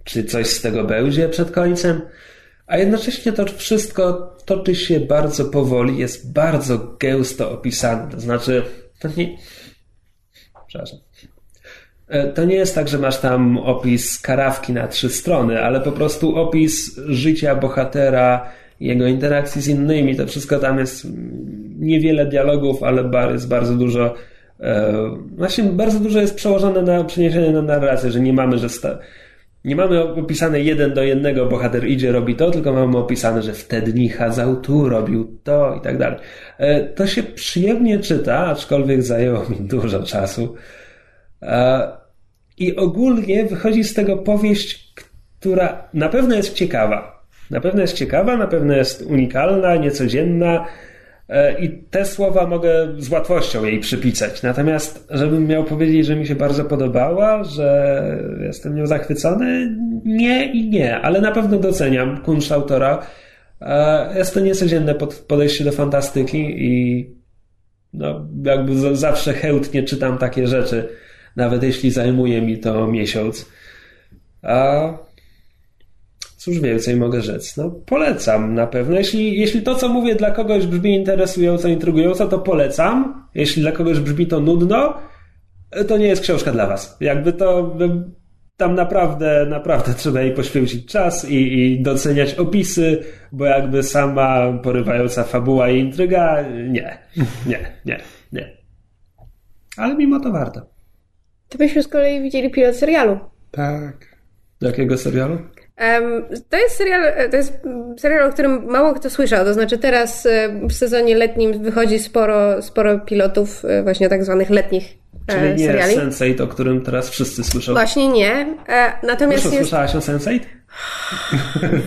czy coś z tego będzie przed końcem. A jednocześnie to wszystko toczy się bardzo powoli, jest bardzo gęsto opisane. To znaczy, to nie. Przepraszam. E, to nie jest tak, że masz tam opis karawki na trzy strony, ale po prostu opis życia bohatera, jego interakcji z innymi. To wszystko tam jest niewiele dialogów, ale jest bardzo dużo. E, właśnie bardzo dużo jest przełożone na przeniesienie na narrację, że nie mamy, że sta, nie mamy opisane jeden do jednego, bohater idzie, robi to, tylko mamy opisane, że wtedy dni chadzał tu, robił to i tak dalej. E, to się przyjemnie czyta, aczkolwiek zajęło mi dużo czasu. E, I ogólnie wychodzi z tego powieść, która na pewno jest ciekawa. Na pewno jest ciekawa, na pewno jest unikalna, niecodzienna, I te słowa mogę z łatwością jej przypisać. Natomiast, żebym miał powiedzieć, że mi się bardzo podobała, że jestem nią zachwycony, nie i nie, ale na pewno doceniam kunszt autora. E, jest to niecodzienne podejście do fantastyki i no, jakby zawsze chętnie czytam takie rzeczy, nawet jeśli zajmuje mi to miesiąc. A Cóż więcej mogę rzec? No, polecam na pewno. Jeśli, jeśli to, co mówię dla kogoś brzmi interesująco, intrygująco, to polecam. Jeśli dla kogoś brzmi to nudno, to nie jest książka dla was. Jakby to tam naprawdę, naprawdę trzeba jej poświęcić czas i, i doceniać opisy, bo jakby sama porywająca fabuła i intryga, nie, nie, nie, nie. Ale mimo to warto.
To byśmy z kolei widzieli pilot serialu.
Tak.
Jakiego serialu?
To jest serial, e, to jest serial, o którym mało kto słyszał. To znaczy teraz e, w sezonie letnim wychodzi sporo, sporo pilotów e, właśnie tak zwanych letnich
Czyli nie
seriali.
Sense8, o którym teraz wszyscy słyszą.
Właśnie nie. Natomiast
jest... słyszałaś o Sense8?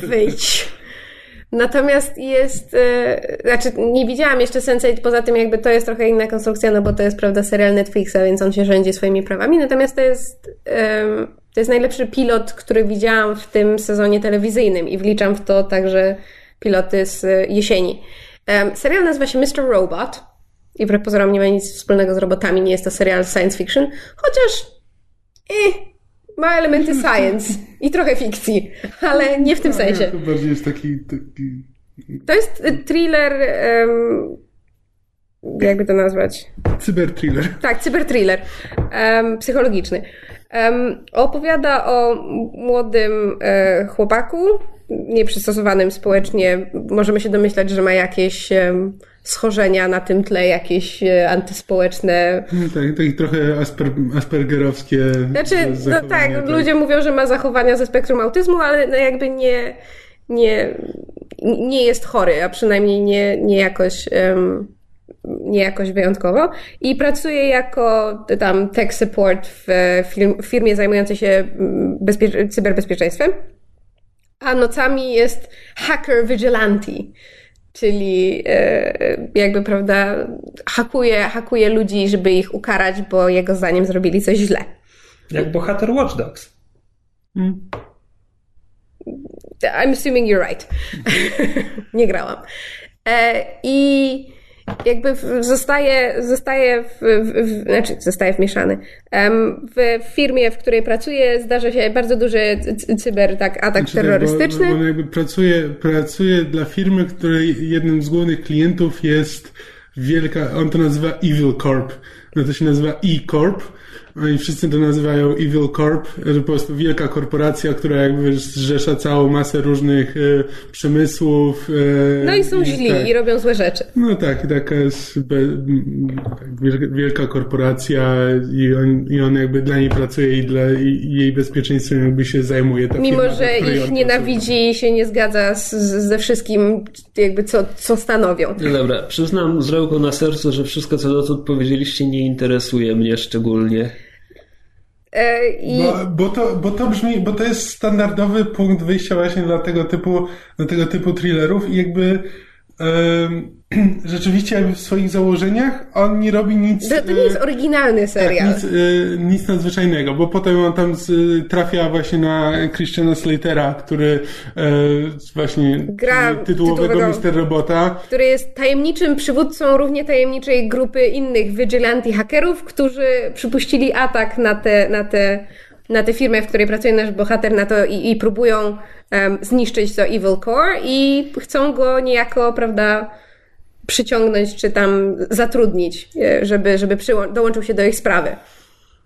Wyjdź. Natomiast jest, znaczy nie widziałam jeszcze Sense8, poza tym jakby to jest trochę inna konstrukcja, no bo to jest prawda serial Netflixa, więc on się rządzi swoimi prawami. Natomiast to jest to jest najlepszy pilot, który widziałam w tym sezonie telewizyjnym i wliczam w to także piloty z jesieni. Serial nazywa się Mr. Robot i wbrew pozorom nie ma nic wspólnego z robotami, nie jest to serial science fiction, chociaż eh, ma elementy science i trochę fikcji, ale nie w tym sensie.
To bardziej jest taki... taki...
To jest thriller... Um, jakby to nazwać?
Cyberthriller.
Tak, cyberthriller. Um, psychologiczny. Opowiada o młodym e, chłopaku, nieprzystosowanym społecznie. Możemy się domyślać, że ma jakieś schorzenia na tym tle, jakieś e, antyspołeczne.
No tak, tak trochę asper, aspergerowskie.
Znaczy, no tak, tak, ludzie mówią, że ma zachowania ze spektrum autyzmu, ale no jakby nie, nie, nie jest chory, a przynajmniej nie, nie jakoś. Um, nie jakoś wyjątkowo i pracuję jako tam tech support w, w firmie zajmującej się mm, bezpie- cyberbezpieczeństwem, a nocami jest hacker vigilante, czyli e, jakby, prawda, hakuje, hakuje ludzi, żeby ich ukarać, bo jego zdaniem zrobili coś źle.
Jak bohater Watch Dogs. Hmm.
I'm assuming you're right. nie grałam. E, I jakby zostaje, zostaje w, w, w, znaczy zostaje wmieszany. W firmie, w której pracuje, zdarza się bardzo duży cyber tak, atak znaczy, terrorystyczny.
Bo, bo jakby pracuje, pracuje dla firmy, której jednym z głównych klientów jest wielka, on to nazywa Evil Corp. No to się nazywa E-Corp oni no wszyscy to nazywają Evil Corp, po prostu wielka korporacja, która jakby zrzesza całą masę różnych e, przemysłów.
E, no i są i, źli tak. i robią złe rzeczy.
No tak, taka jest be, tak, wielka korporacja i on, i on jakby dla niej pracuje i dla i jej bezpieczeństwem jakby się zajmuje.
Ta Mimo, firma, że ich nienawidzi i się nie zgadza z, ze wszystkim, jakby co, co stanowią.
No dobra, przyznam z ręką na sercu, że wszystko co dotąd powiedzieliście nie interesuje mnie szczególnie.
E, I...
Bo, bo, to, bo to brzmi, bo to jest standardowy punkt wyjścia właśnie dla tego typu, dla tego typu thrillerów i jakby rzeczywiście w swoich założeniach on nie robi nic...
To, to nie jest e, oryginalny tak, serial.
Tak, nic, e, nic nadzwyczajnego, bo potem on tam z, trafia właśnie na Christiana Slatera, który e, właśnie gra tytułowego, tytułowego Mr. Robota.
Który jest tajemniczym przywódcą równie tajemniczej grupy innych vigilante hakerów, którzy przypuścili atak na te, na te na tę firmę, w której pracuje nasz bohater, na to i, i próbują um, zniszczyć to Evil Core i chcą go niejako, prawda, przyciągnąć czy tam zatrudnić, e, żeby, żeby dołączył się do ich sprawy.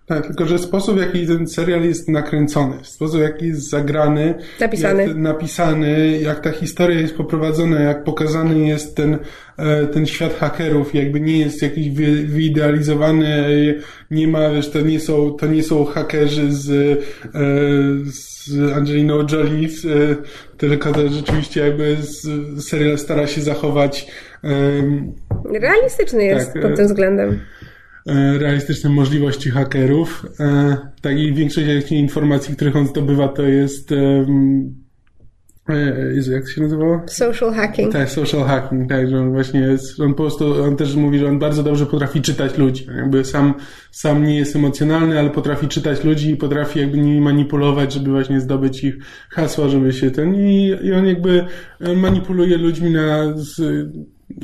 Tak, tylko że sposób, w jaki ten serial jest nakręcony, sposób, w jaki jest zagrany,
napisany.
Jak, napisany, jak ta historia jest poprowadzona, jak pokazany jest ten, e, ten świat hakerów, jakby nie jest jakiś wyidealizowany, nie ma, wiesz, to nie są, to nie są hakerzy z, e, z Angeliną Jolie, tylko to rzeczywiście jakby serial stara się zachować
Realistyczny jest tak, pod tym względem.
E, realistyczne możliwości hakerów. E, tak i większość informacji, których on zdobywa, to jest e, Jezu, jak to się nazywało?
Social hacking.
Tak, social hacking, tak, że on właśnie jest, on po prostu, on też mówi, że on bardzo dobrze potrafi czytać ludzi. Jakby sam, sam nie jest emocjonalny, ale potrafi czytać ludzi i potrafi jakby nimi manipulować, żeby właśnie zdobyć ich hasła, żeby się ten, i, i on jakby manipuluje ludźmi na, z,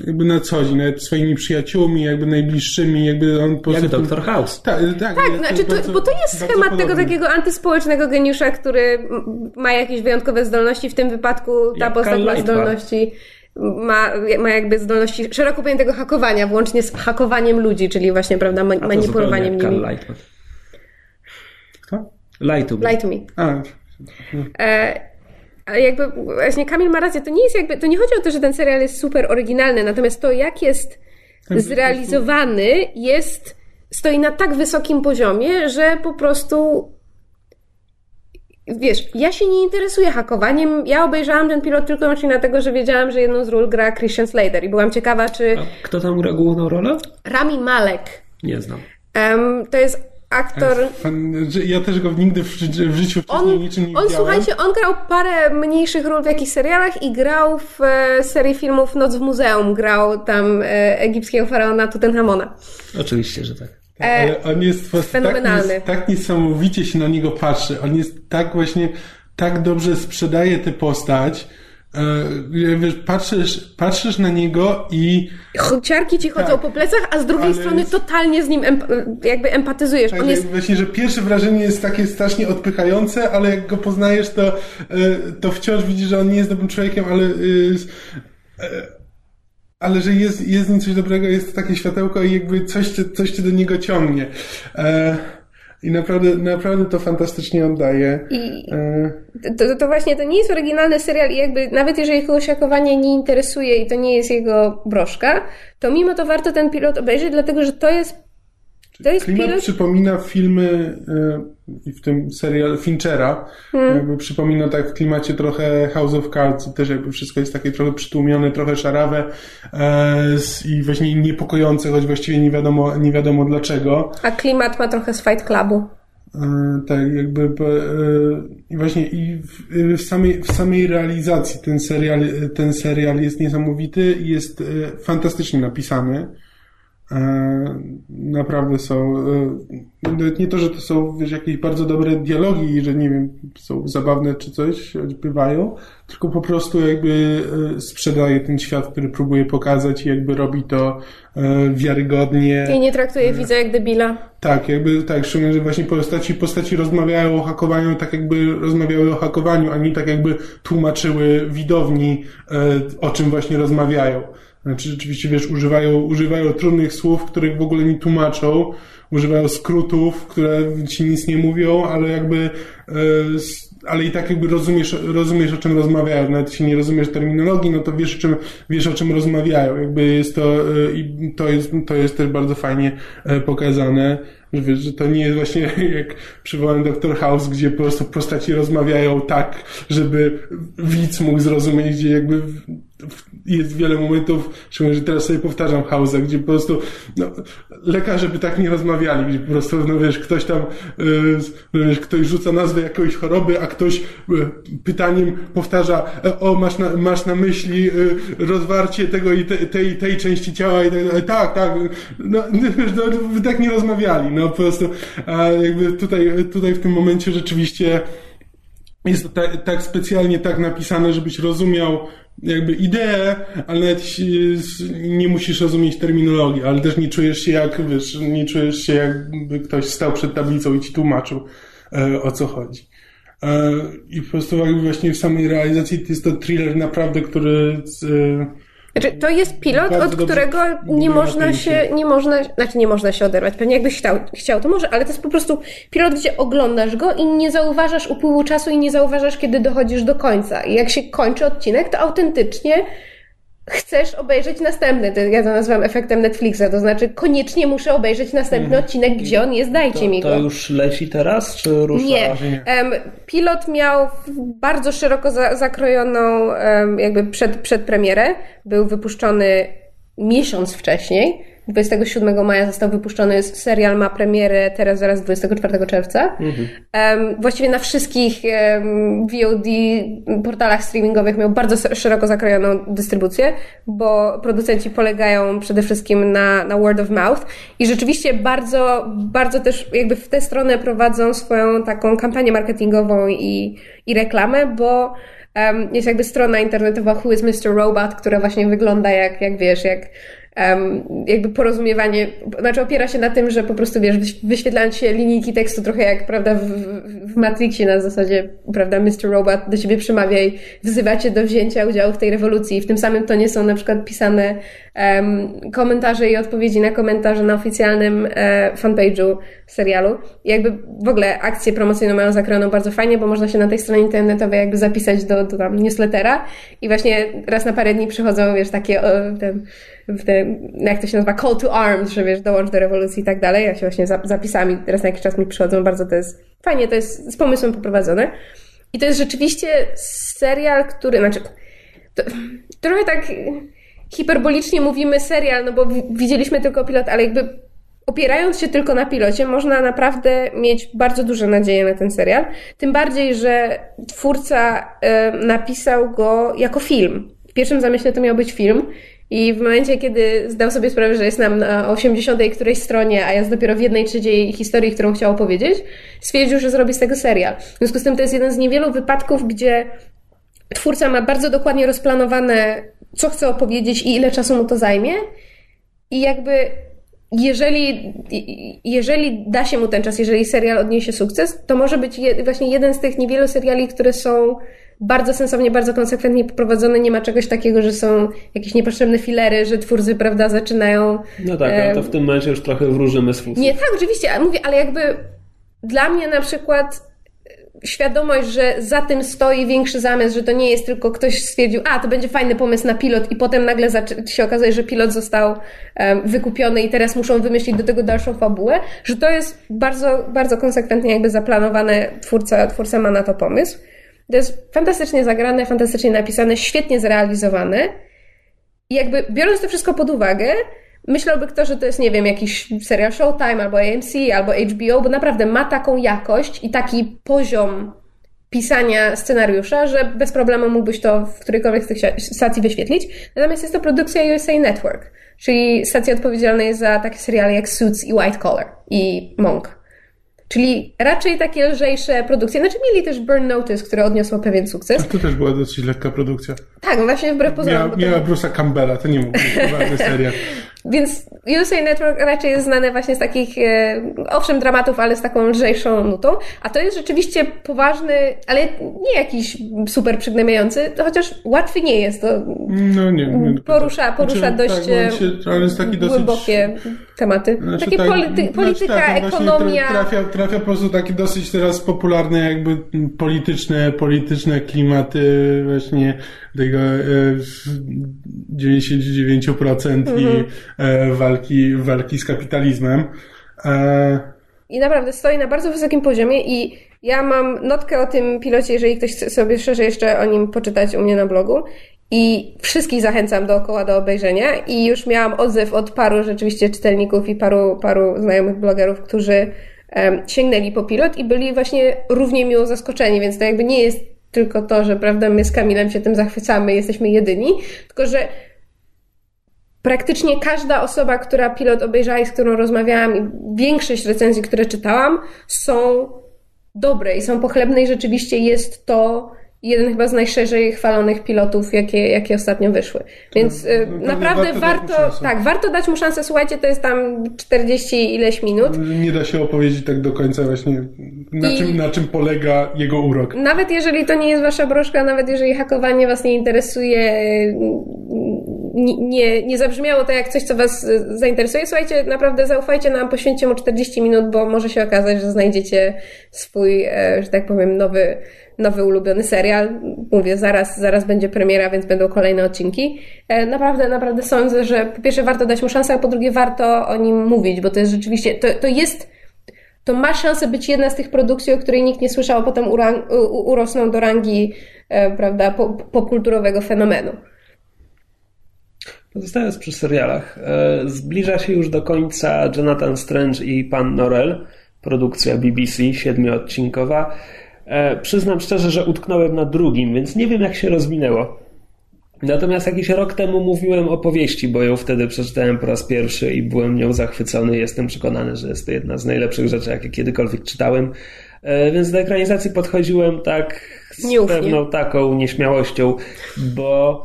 jakby na co dzień, nawet swoimi przyjaciółmi, jakby najbliższymi, jakby on
po Jak Doktor House.
Tak, tak, tak znaczy to, bardzo, bo to jest schemat tego takiego antyspołecznego geniusza, który ma jakieś wyjątkowe zdolności, w tym wypadku ta Jak postać ma zdolności ma, ma jakby zdolności szeroko pojętego hakowania, włącznie z hakowaniem ludzi, czyli właśnie, prawda, ma, manipulowaniem nimi.
Kto?
Lie to me.
Lie to me. A. E, ale jakby właśnie Kamil ma rację, to nie jest jakby, to nie chodzi o to, że ten serial jest super oryginalny, natomiast to jak jest zrealizowany jest, stoi na tak wysokim poziomie, że po prostu wiesz, ja się nie interesuję hakowaniem. Ja obejrzałam ten pilot tylko i wyłącznie dlatego, że wiedziałam, że jedną z ról gra Christian Slater i byłam ciekawa, czy... A
kto tam gra główną rolę?
Rami Malek.
Nie znam.
Um, to jest aktor.
Ja też go nigdy w, życiu wcześniej on, niczym nie
on,
widziałem.
Słuchajcie, on grał parę mniejszych ról w jakichś serialach i grał w e, serii filmów Noc w Muzeum. Grał tam e, egipskiego faraona Tutenchamona.
Oczywiście, że tak.
E, Ale on jest fenomenalny. Tak, tak niesamowicie się na niego patrzy. On jest tak właśnie, tak dobrze sprzedaje tę postać, wiesz, patrzysz, patrzysz na niego i...
Ciarki ci chodzą
Tak.
po plecach, a z drugiej strony
jest-
totalnie z nim emp- jakby empatyzujesz.
Tak,
jest
Właśnie, że pierwsze wrażenie jest takie strasznie odpychające, ale jak go poznajesz, to, e, to wciąż widzisz, że on nie jest dobrym człowiekiem, ale, e, e, ale że jest, jest w nim coś dobrego, jest to takie światełko i jakby coś, coś cię do niego ciągnie. E, I naprawdę, naprawdę to fantastycznie oddaje.
I
E,
to, to właśnie to nie jest oryginalny serial i jakby nawet jeżeli kogoś hakowanie nie interesuje i to nie jest jego broszka, to mimo to warto ten pilot obejrzeć, dlatego że to jest to jest
Klimat
pilot...
przypomina filmy e, i w tym serial Finchera.
Hmm.
Jakby przypomina tak w klimacie trochę House of Cards. Też jakby wszystko jest takie trochę przytłumione, trochę szarawe e, i właśnie niepokojące, choć właściwie nie wiadomo, nie wiadomo dlaczego.
A klimat ma trochę z Fight Clubu.
E, tak, jakby i właśnie i w, samej, w samej realizacji ten serial, ten serial jest niesamowity i jest fantastycznie napisany. E, Naprawdę są. e, Nawet nie to, że to są wiesz, jakieś bardzo dobre dialogi i że nie wiem, są zabawne czy coś, bywają, tylko po prostu jakby e, sprzedaje ten świat, który próbuje pokazać i jakby robi to wiarygodnie.
I nie traktuje widza jak debila.
Tak, jakby tak, szczególnie, że właśnie postaci, postaci rozmawiają o hakowaniu tak jakby rozmawiały o hakowaniu, a nie tak jakby tłumaczyły widowni, o czym właśnie rozmawiają. Znaczy rzeczywiście, wiesz, używają, używają trudnych słów, których w ogóle nie tłumaczą, używają skrótów, które ci nic nie mówią, ale jakby e, ale i tak jakby rozumiesz, rozumiesz o czym rozmawiają. Nawet jeśli nie rozumiesz terminologii, no to wiesz o czym, wiesz o czym rozmawiają. Jakby jest to, e, i to jest, to jest też bardzo fajnie e, pokazane. Że wiesz, że to nie jest właśnie jak przywołałem Dr. House, gdzie po prostu postaci rozmawiają tak, żeby widz mógł zrozumieć, gdzie jakby jest wiele momentów, szczególnie, że teraz sobie powtarzam House'a, gdzie po prostu no, lekarze by tak nie rozmawiali, gdzie po prostu, no wiesz, ktoś tam, yy, no wiesz, ktoś rzuca nazwę jakiejś choroby, a ktoś yy, pytaniem powtarza, e, o, masz na, masz na myśli yy, rozwarcie tego i te, tej, tej części ciała i tak dalej. Tak, tak, no, wiesz, no, by tak nie rozmawiali, no po prostu, a jakby tutaj, tutaj w tym momencie rzeczywiście jest tak, tak specjalnie tak napisane, żebyś rozumiał jakby ideę, ale nie musisz rozumieć terminologii, ale też nie czujesz się jak, wiesz, nie czujesz się jakby ktoś stał przed tablicą i ci tłumaczył e, o co chodzi. E, I po prostu jakby właśnie w samej realizacji jest to thriller naprawdę, który e,
Znaczy, to jest pilot, od którego nie można się, nie można, znaczy nie można się oderwać. Pewnie jakbyś chciał, chciał, to może, ale to jest po prostu pilot, gdzie oglądasz go i nie zauważasz upływu czasu i nie zauważasz, kiedy dochodzisz do końca. I jak się kończy odcinek, to autentycznie chcesz obejrzeć następny. To ja to nazywam efektem Netflixa, to znaczy koniecznie muszę obejrzeć następny odcinek, gdzie on jest, dajcie
To,
mi go.
to już leci teraz, czy rusza?
Nie.
nie.
Em, pilot miał bardzo szeroko za, zakrojoną em, jakby przed, przed premierę. Był wypuszczony miesiąc wcześniej. 27 maja został wypuszczony serial, ma premierę teraz zaraz 24 czerwca. Em, właściwie na wszystkich VOD portalach streamingowych miał bardzo szeroko zakrojoną dystrybucję, bo producenci polegają przede wszystkim na, na word of mouth i rzeczywiście bardzo, bardzo też jakby w tę stronę prowadzą swoją taką kampanię marketingową i, i reklamę, bo jest jakby strona internetowa Who is Mr. Robot, która właśnie wygląda jak, jak wiesz, jak jakby porozumiewanie, znaczy opiera się na tym, że po prostu wiesz, wyś- wyświetlając się linijki tekstu trochę jak, prawda, w, w- Matrixie na zasadzie, prawda, Mr. Robot do ciebie przemawia i wzywa cię do wzięcia udziału w tej rewolucji. W tym samym tonie są na przykład pisane komentarze i odpowiedzi na komentarze na oficjalnym e, fanpage'u serialu. I jakby w ogóle akcję promocyjną mają zakrojoną bardzo fajnie, bo można się na tej stronie internetowej jakby zapisać do, do tam newslettera i właśnie raz na parę dni przychodzą, wiesz, takie ten, w te, jak to się nazywa, call to arms, że wiesz, dołącz do rewolucji i tak dalej. Ja się właśnie za- zapisami raz na jakiś czas mi przychodzą, bardzo to jest fajnie, to jest z pomysłem poprowadzone. I to jest rzeczywiście serial, który, znaczy, to, trochę tak hiperbolicznie mówimy serial, no bo wi- widzieliśmy tylko pilot, ale jakby opierając się tylko na pilocie, można naprawdę mieć bardzo duże nadzieje na ten serial. Tym bardziej, że twórca napisał go jako film. W pierwszym zamyśle to miał być film. I w momencie, kiedy zdał sobie sprawę, że jest nam na 80 którejś stronie, a jest dopiero w jednej trzeciej historii, którą chciał opowiedzieć, stwierdził, że zrobi z tego serial. W związku z tym to jest jeden z niewielu wypadków, gdzie twórca ma bardzo dokładnie rozplanowane, co chce opowiedzieć i ile czasu mu to zajmie. I jakby jeżeli, jeżeli da się mu ten czas, jeżeli serial odniesie sukces, to może być je, właśnie jeden z tych niewielu seriali, które są bardzo sensownie, bardzo konsekwentnie poprowadzone. Nie ma czegoś takiego, że są jakieś niepotrzebne filery, że twórcy, prawda, zaczynają.
No tak, ale to w tym momencie już trochę wróżymy z
Nie, tak, oczywiście, mówię, ale jakby dla mnie na przykład świadomość, że za tym stoi większy zamysł, że to nie jest tylko ktoś stwierdził, a to będzie fajny pomysł na pilot i potem nagle się okazuje, że pilot został um, wykupiony i teraz muszą wymyślić do tego dalszą fabułę, że to jest bardzo, bardzo konsekwentnie jakby zaplanowane, twórca, twórca ma na to pomysł. To jest fantastycznie zagrane, fantastycznie napisane, świetnie zrealizowane i jakby biorąc to wszystko pod uwagę, myślałby kto, że to jest, nie wiem, jakiś serial Showtime albo AMC albo HBO, bo naprawdę ma taką jakość i taki poziom pisania scenariusza, że bez problemu mógłbyś to w którejkolwiek z tych stacji wyświetlić. Natomiast jest to produkcja USA Network, czyli stacja odpowiedzialna jest za takie seriale jak Suits i White Collar i Monk. Czyli raczej takie lżejsze produkcje. Znaczy mieli też Burn Notice, które odniosło pewien sukces.
A to też była dosyć lekka produkcja.
Tak, właśnie wbrew pozorom.
Miała, miała. Bruce'a Campbella, to nie mógł być serial.
Więc USA Network raczej jest znane właśnie z takich, e, owszem, dramatów, ale z taką lżejszą nutą. A to jest rzeczywiście poważny, ale nie jakiś super przygnębiający, to chociaż łatwy nie jest. To
no nie, nie
porusza, porusza znaczy, dość tak, się, ale jest taki głębokie dosyć, tematy. Znaczy, takie tak, polity, znaczy, polityka, tak, ekonomia.
Trafia, trafia po prostu takie dosyć teraz popularne jakby polityczne, polityczne klimaty właśnie tego e, 99% mhm. i e, walki, walki z kapitalizmem. E...
I naprawdę stoi na bardzo wysokim poziomie i ja mam notkę o tym pilocie, jeżeli ktoś chce sobie szczerze jeszcze o nim poczytać u mnie na blogu. I wszystkich zachęcam dookoła do obejrzenia. I już miałam odzew od paru rzeczywiście czytelników i paru, paru znajomych blogerów, którzy um, sięgnęli po pilot i byli właśnie równie miło zaskoczeni, więc to jakby nie jest tylko to, że prawda, my z Kamilem się tym zachwycamy, jesteśmy jedyni, tylko że praktycznie każda osoba, która pilot obejrzała i z którą rozmawiałam, i większość recenzji, które czytałam, są dobre i są pochlebne i rzeczywiście jest to jeden chyba z najszerzej chwalonych pilotów, jakie, jakie ostatnio wyszły. Więc no, no, naprawdę warto, warto tak, warto dać mu szansę. Słuchajcie, to jest tam 40 ileś minut.
Nie da się opowiedzieć tak do końca właśnie, na, I czym, na czym polega jego urok.
Nawet jeżeli to nie jest wasza broszka, nawet jeżeli hakowanie was nie interesuje, nie, nie zabrzmiało to jak coś, co Was zainteresuje, słuchajcie, naprawdę zaufajcie nam, poświęćcie mu 40 minut, bo może się okazać, że znajdziecie swój, e, że tak powiem, nowy, nowy ulubiony serial. Mówię, zaraz, zaraz będzie premiera, więc będą kolejne odcinki. E, naprawdę, naprawdę sądzę, że po pierwsze warto dać mu szansę, a po drugie warto o nim mówić, bo to jest rzeczywiście, to, to jest to ma szansę być jedna z tych produkcji, o której nikt nie słyszał, a potem urosną do rangi, e, prawda, popkulturowego fenomenu.
Pozostając przy serialach, e, zbliża się już do końca Jonathan Strange i Pan Norel, produkcja BBC, siedmioodcinkowa. E, przyznam szczerze, że utknąłem na drugim, więc nie wiem jak się rozwinęło. Natomiast jakiś rok temu mówiłem o powieści, bo ją wtedy przeczytałem po raz pierwszy i byłem nią zachwycony. Jestem przekonany, że jest to jedna z najlepszych rzeczy, jakie kiedykolwiek czytałem. E, więc do ekranizacji podchodziłem tak z Nieufnie. pewną taką nieśmiałością, bo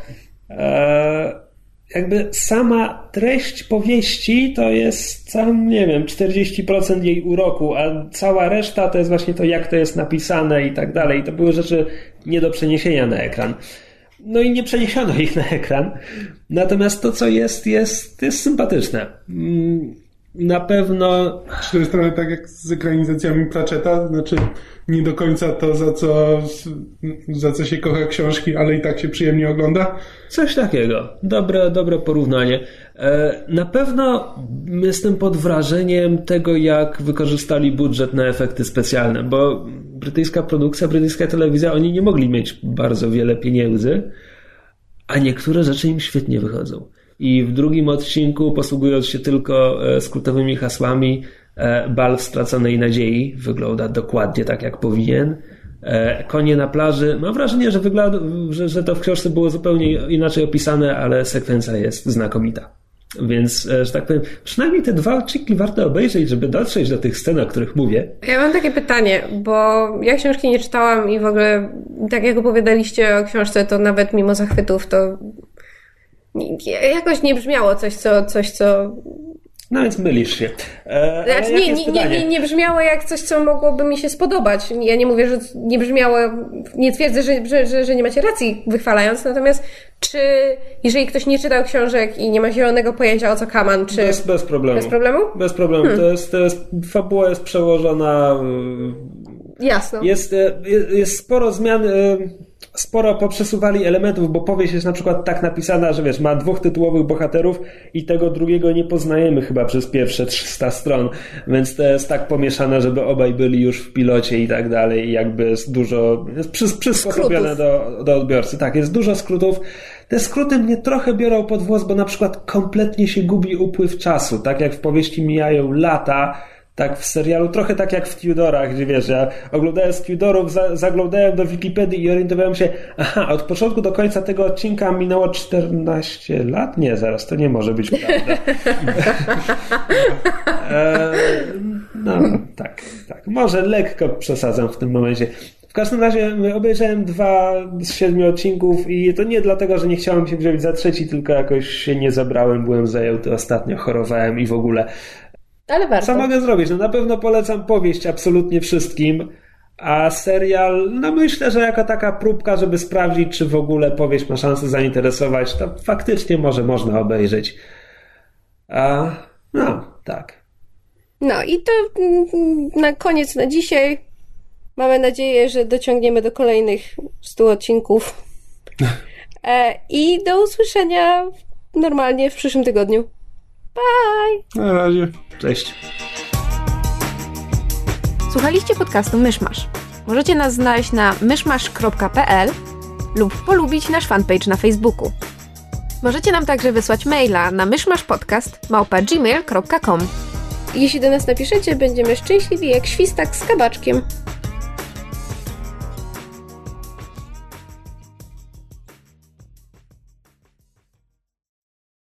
jakby sama treść powieści to jest sam, nie wiem, 40% jej uroku, a cała reszta to jest właśnie to, jak to jest napisane i tak dalej. To były rzeczy nie do przeniesienia na ekran. No i nie przeniesiono ich na ekran. Natomiast to, co jest, jest, jest sympatyczne. Na pewno.
To jest trochę tak jak z ekranizacjami Pratchetta, znaczy nie do końca to, za co, za co się kocha książki, ale i tak się przyjemnie ogląda.
Coś takiego. Dobre, dobre porównanie. E, na pewno jestem pod wrażeniem tego, jak wykorzystali budżet na efekty specjalne, bo brytyjska produkcja, brytyjska telewizja, oni nie mogli mieć bardzo wiele pieniędzy, a niektóre rzeczy im świetnie wychodzą. I w drugim odcinku, posługując się tylko e, skrótowymi hasłami, e, bal w straconej nadziei wygląda dokładnie tak, jak powinien. E, konie na plaży. Mam wrażenie, że, wygląda, że, że to w książce było zupełnie inaczej opisane, ale sekwencja jest znakomita. Więc, że tak powiem, przynajmniej te dwa odcinki warto obejrzeć, żeby dotrzeć do tych scen, o których mówię.
Ja mam takie pytanie, bo ja książki nie czytałam i w ogóle, tak jak opowiadaliście o książce, to nawet mimo zachwytów, to jakoś nie brzmiało coś, co, coś, co
no więc mylisz się.
E, znaczy, nie, nie, nie, nie, nie brzmiało jak coś, co mogłoby mi się spodobać. Ja nie mówię, że nie brzmiało, nie twierdzę, że, że, że, że nie macie racji wychwalając, natomiast czy jeżeli ktoś nie czytał książek i nie ma zielonego pojęcia o co kaman, czy...
Bez, bez problemu.
Bez problemu?
Bez problemu. Hmm. To, jest, to jest, fabuła jest przełożona...
Jasno.
Jest, jest, jest sporo zmian e, sporo poprzesuwali elementów, bo powieść jest na przykład tak napisana, że wiesz, ma dwóch tytułowych bohaterów i tego drugiego nie poznajemy chyba przez pierwsze 300 stron, więc to jest tak pomieszane, żeby obaj byli już w pilocie i tak dalej i jakby jest dużo, jest przysposobione do, do odbiorcy. Tak, jest dużo skrótów. Te skróty mnie trochę biorą pod włos, bo na przykład kompletnie się gubi upływ czasu, tak jak w powieści mijają lata, tak w serialu, trochę tak jak w Tudorach, gdzie wiesz, ja oglądając Tudorów, za, zaglądałem do Wikipedii i orientowałem się, aha, od początku do końca tego odcinka minęło 14 lat? Nie, zaraz, to nie może być prawda. e, no, tak, tak. Może lekko przesadzam w tym momencie. W każdym razie obejrzałem dwa z siedmiu odcinków i to nie dlatego, że nie chciałem się wziąć za trzeci, tylko jakoś się nie zabrałem, byłem zajęty ostatnio, chorowałem i w ogóle.
Ale warto.
Co mogę zrobić? No na pewno polecam powieść absolutnie wszystkim, a serial, no myślę, że jako taka próbka, żeby sprawdzić, czy w ogóle powieść ma szansę zainteresować, to faktycznie może można obejrzeć. A, no, tak.
No i to mm, na koniec na dzisiaj. Mamy nadzieję, że dociągniemy do kolejnych 100 odcinków. E, I do usłyszenia normalnie w przyszłym tygodniu. Bye!
Na razie.
Cześć.
Słuchaliście podcastu Myszmasz. Możecie nas znaleźć na myszmasz.pl lub polubić nasz fanpage na Facebooku. Możecie nam także wysłać maila na myszmaszpodcast.gmail.com Jeśli do nas napiszecie, będziemy szczęśliwi jak świstak z kabaczkiem.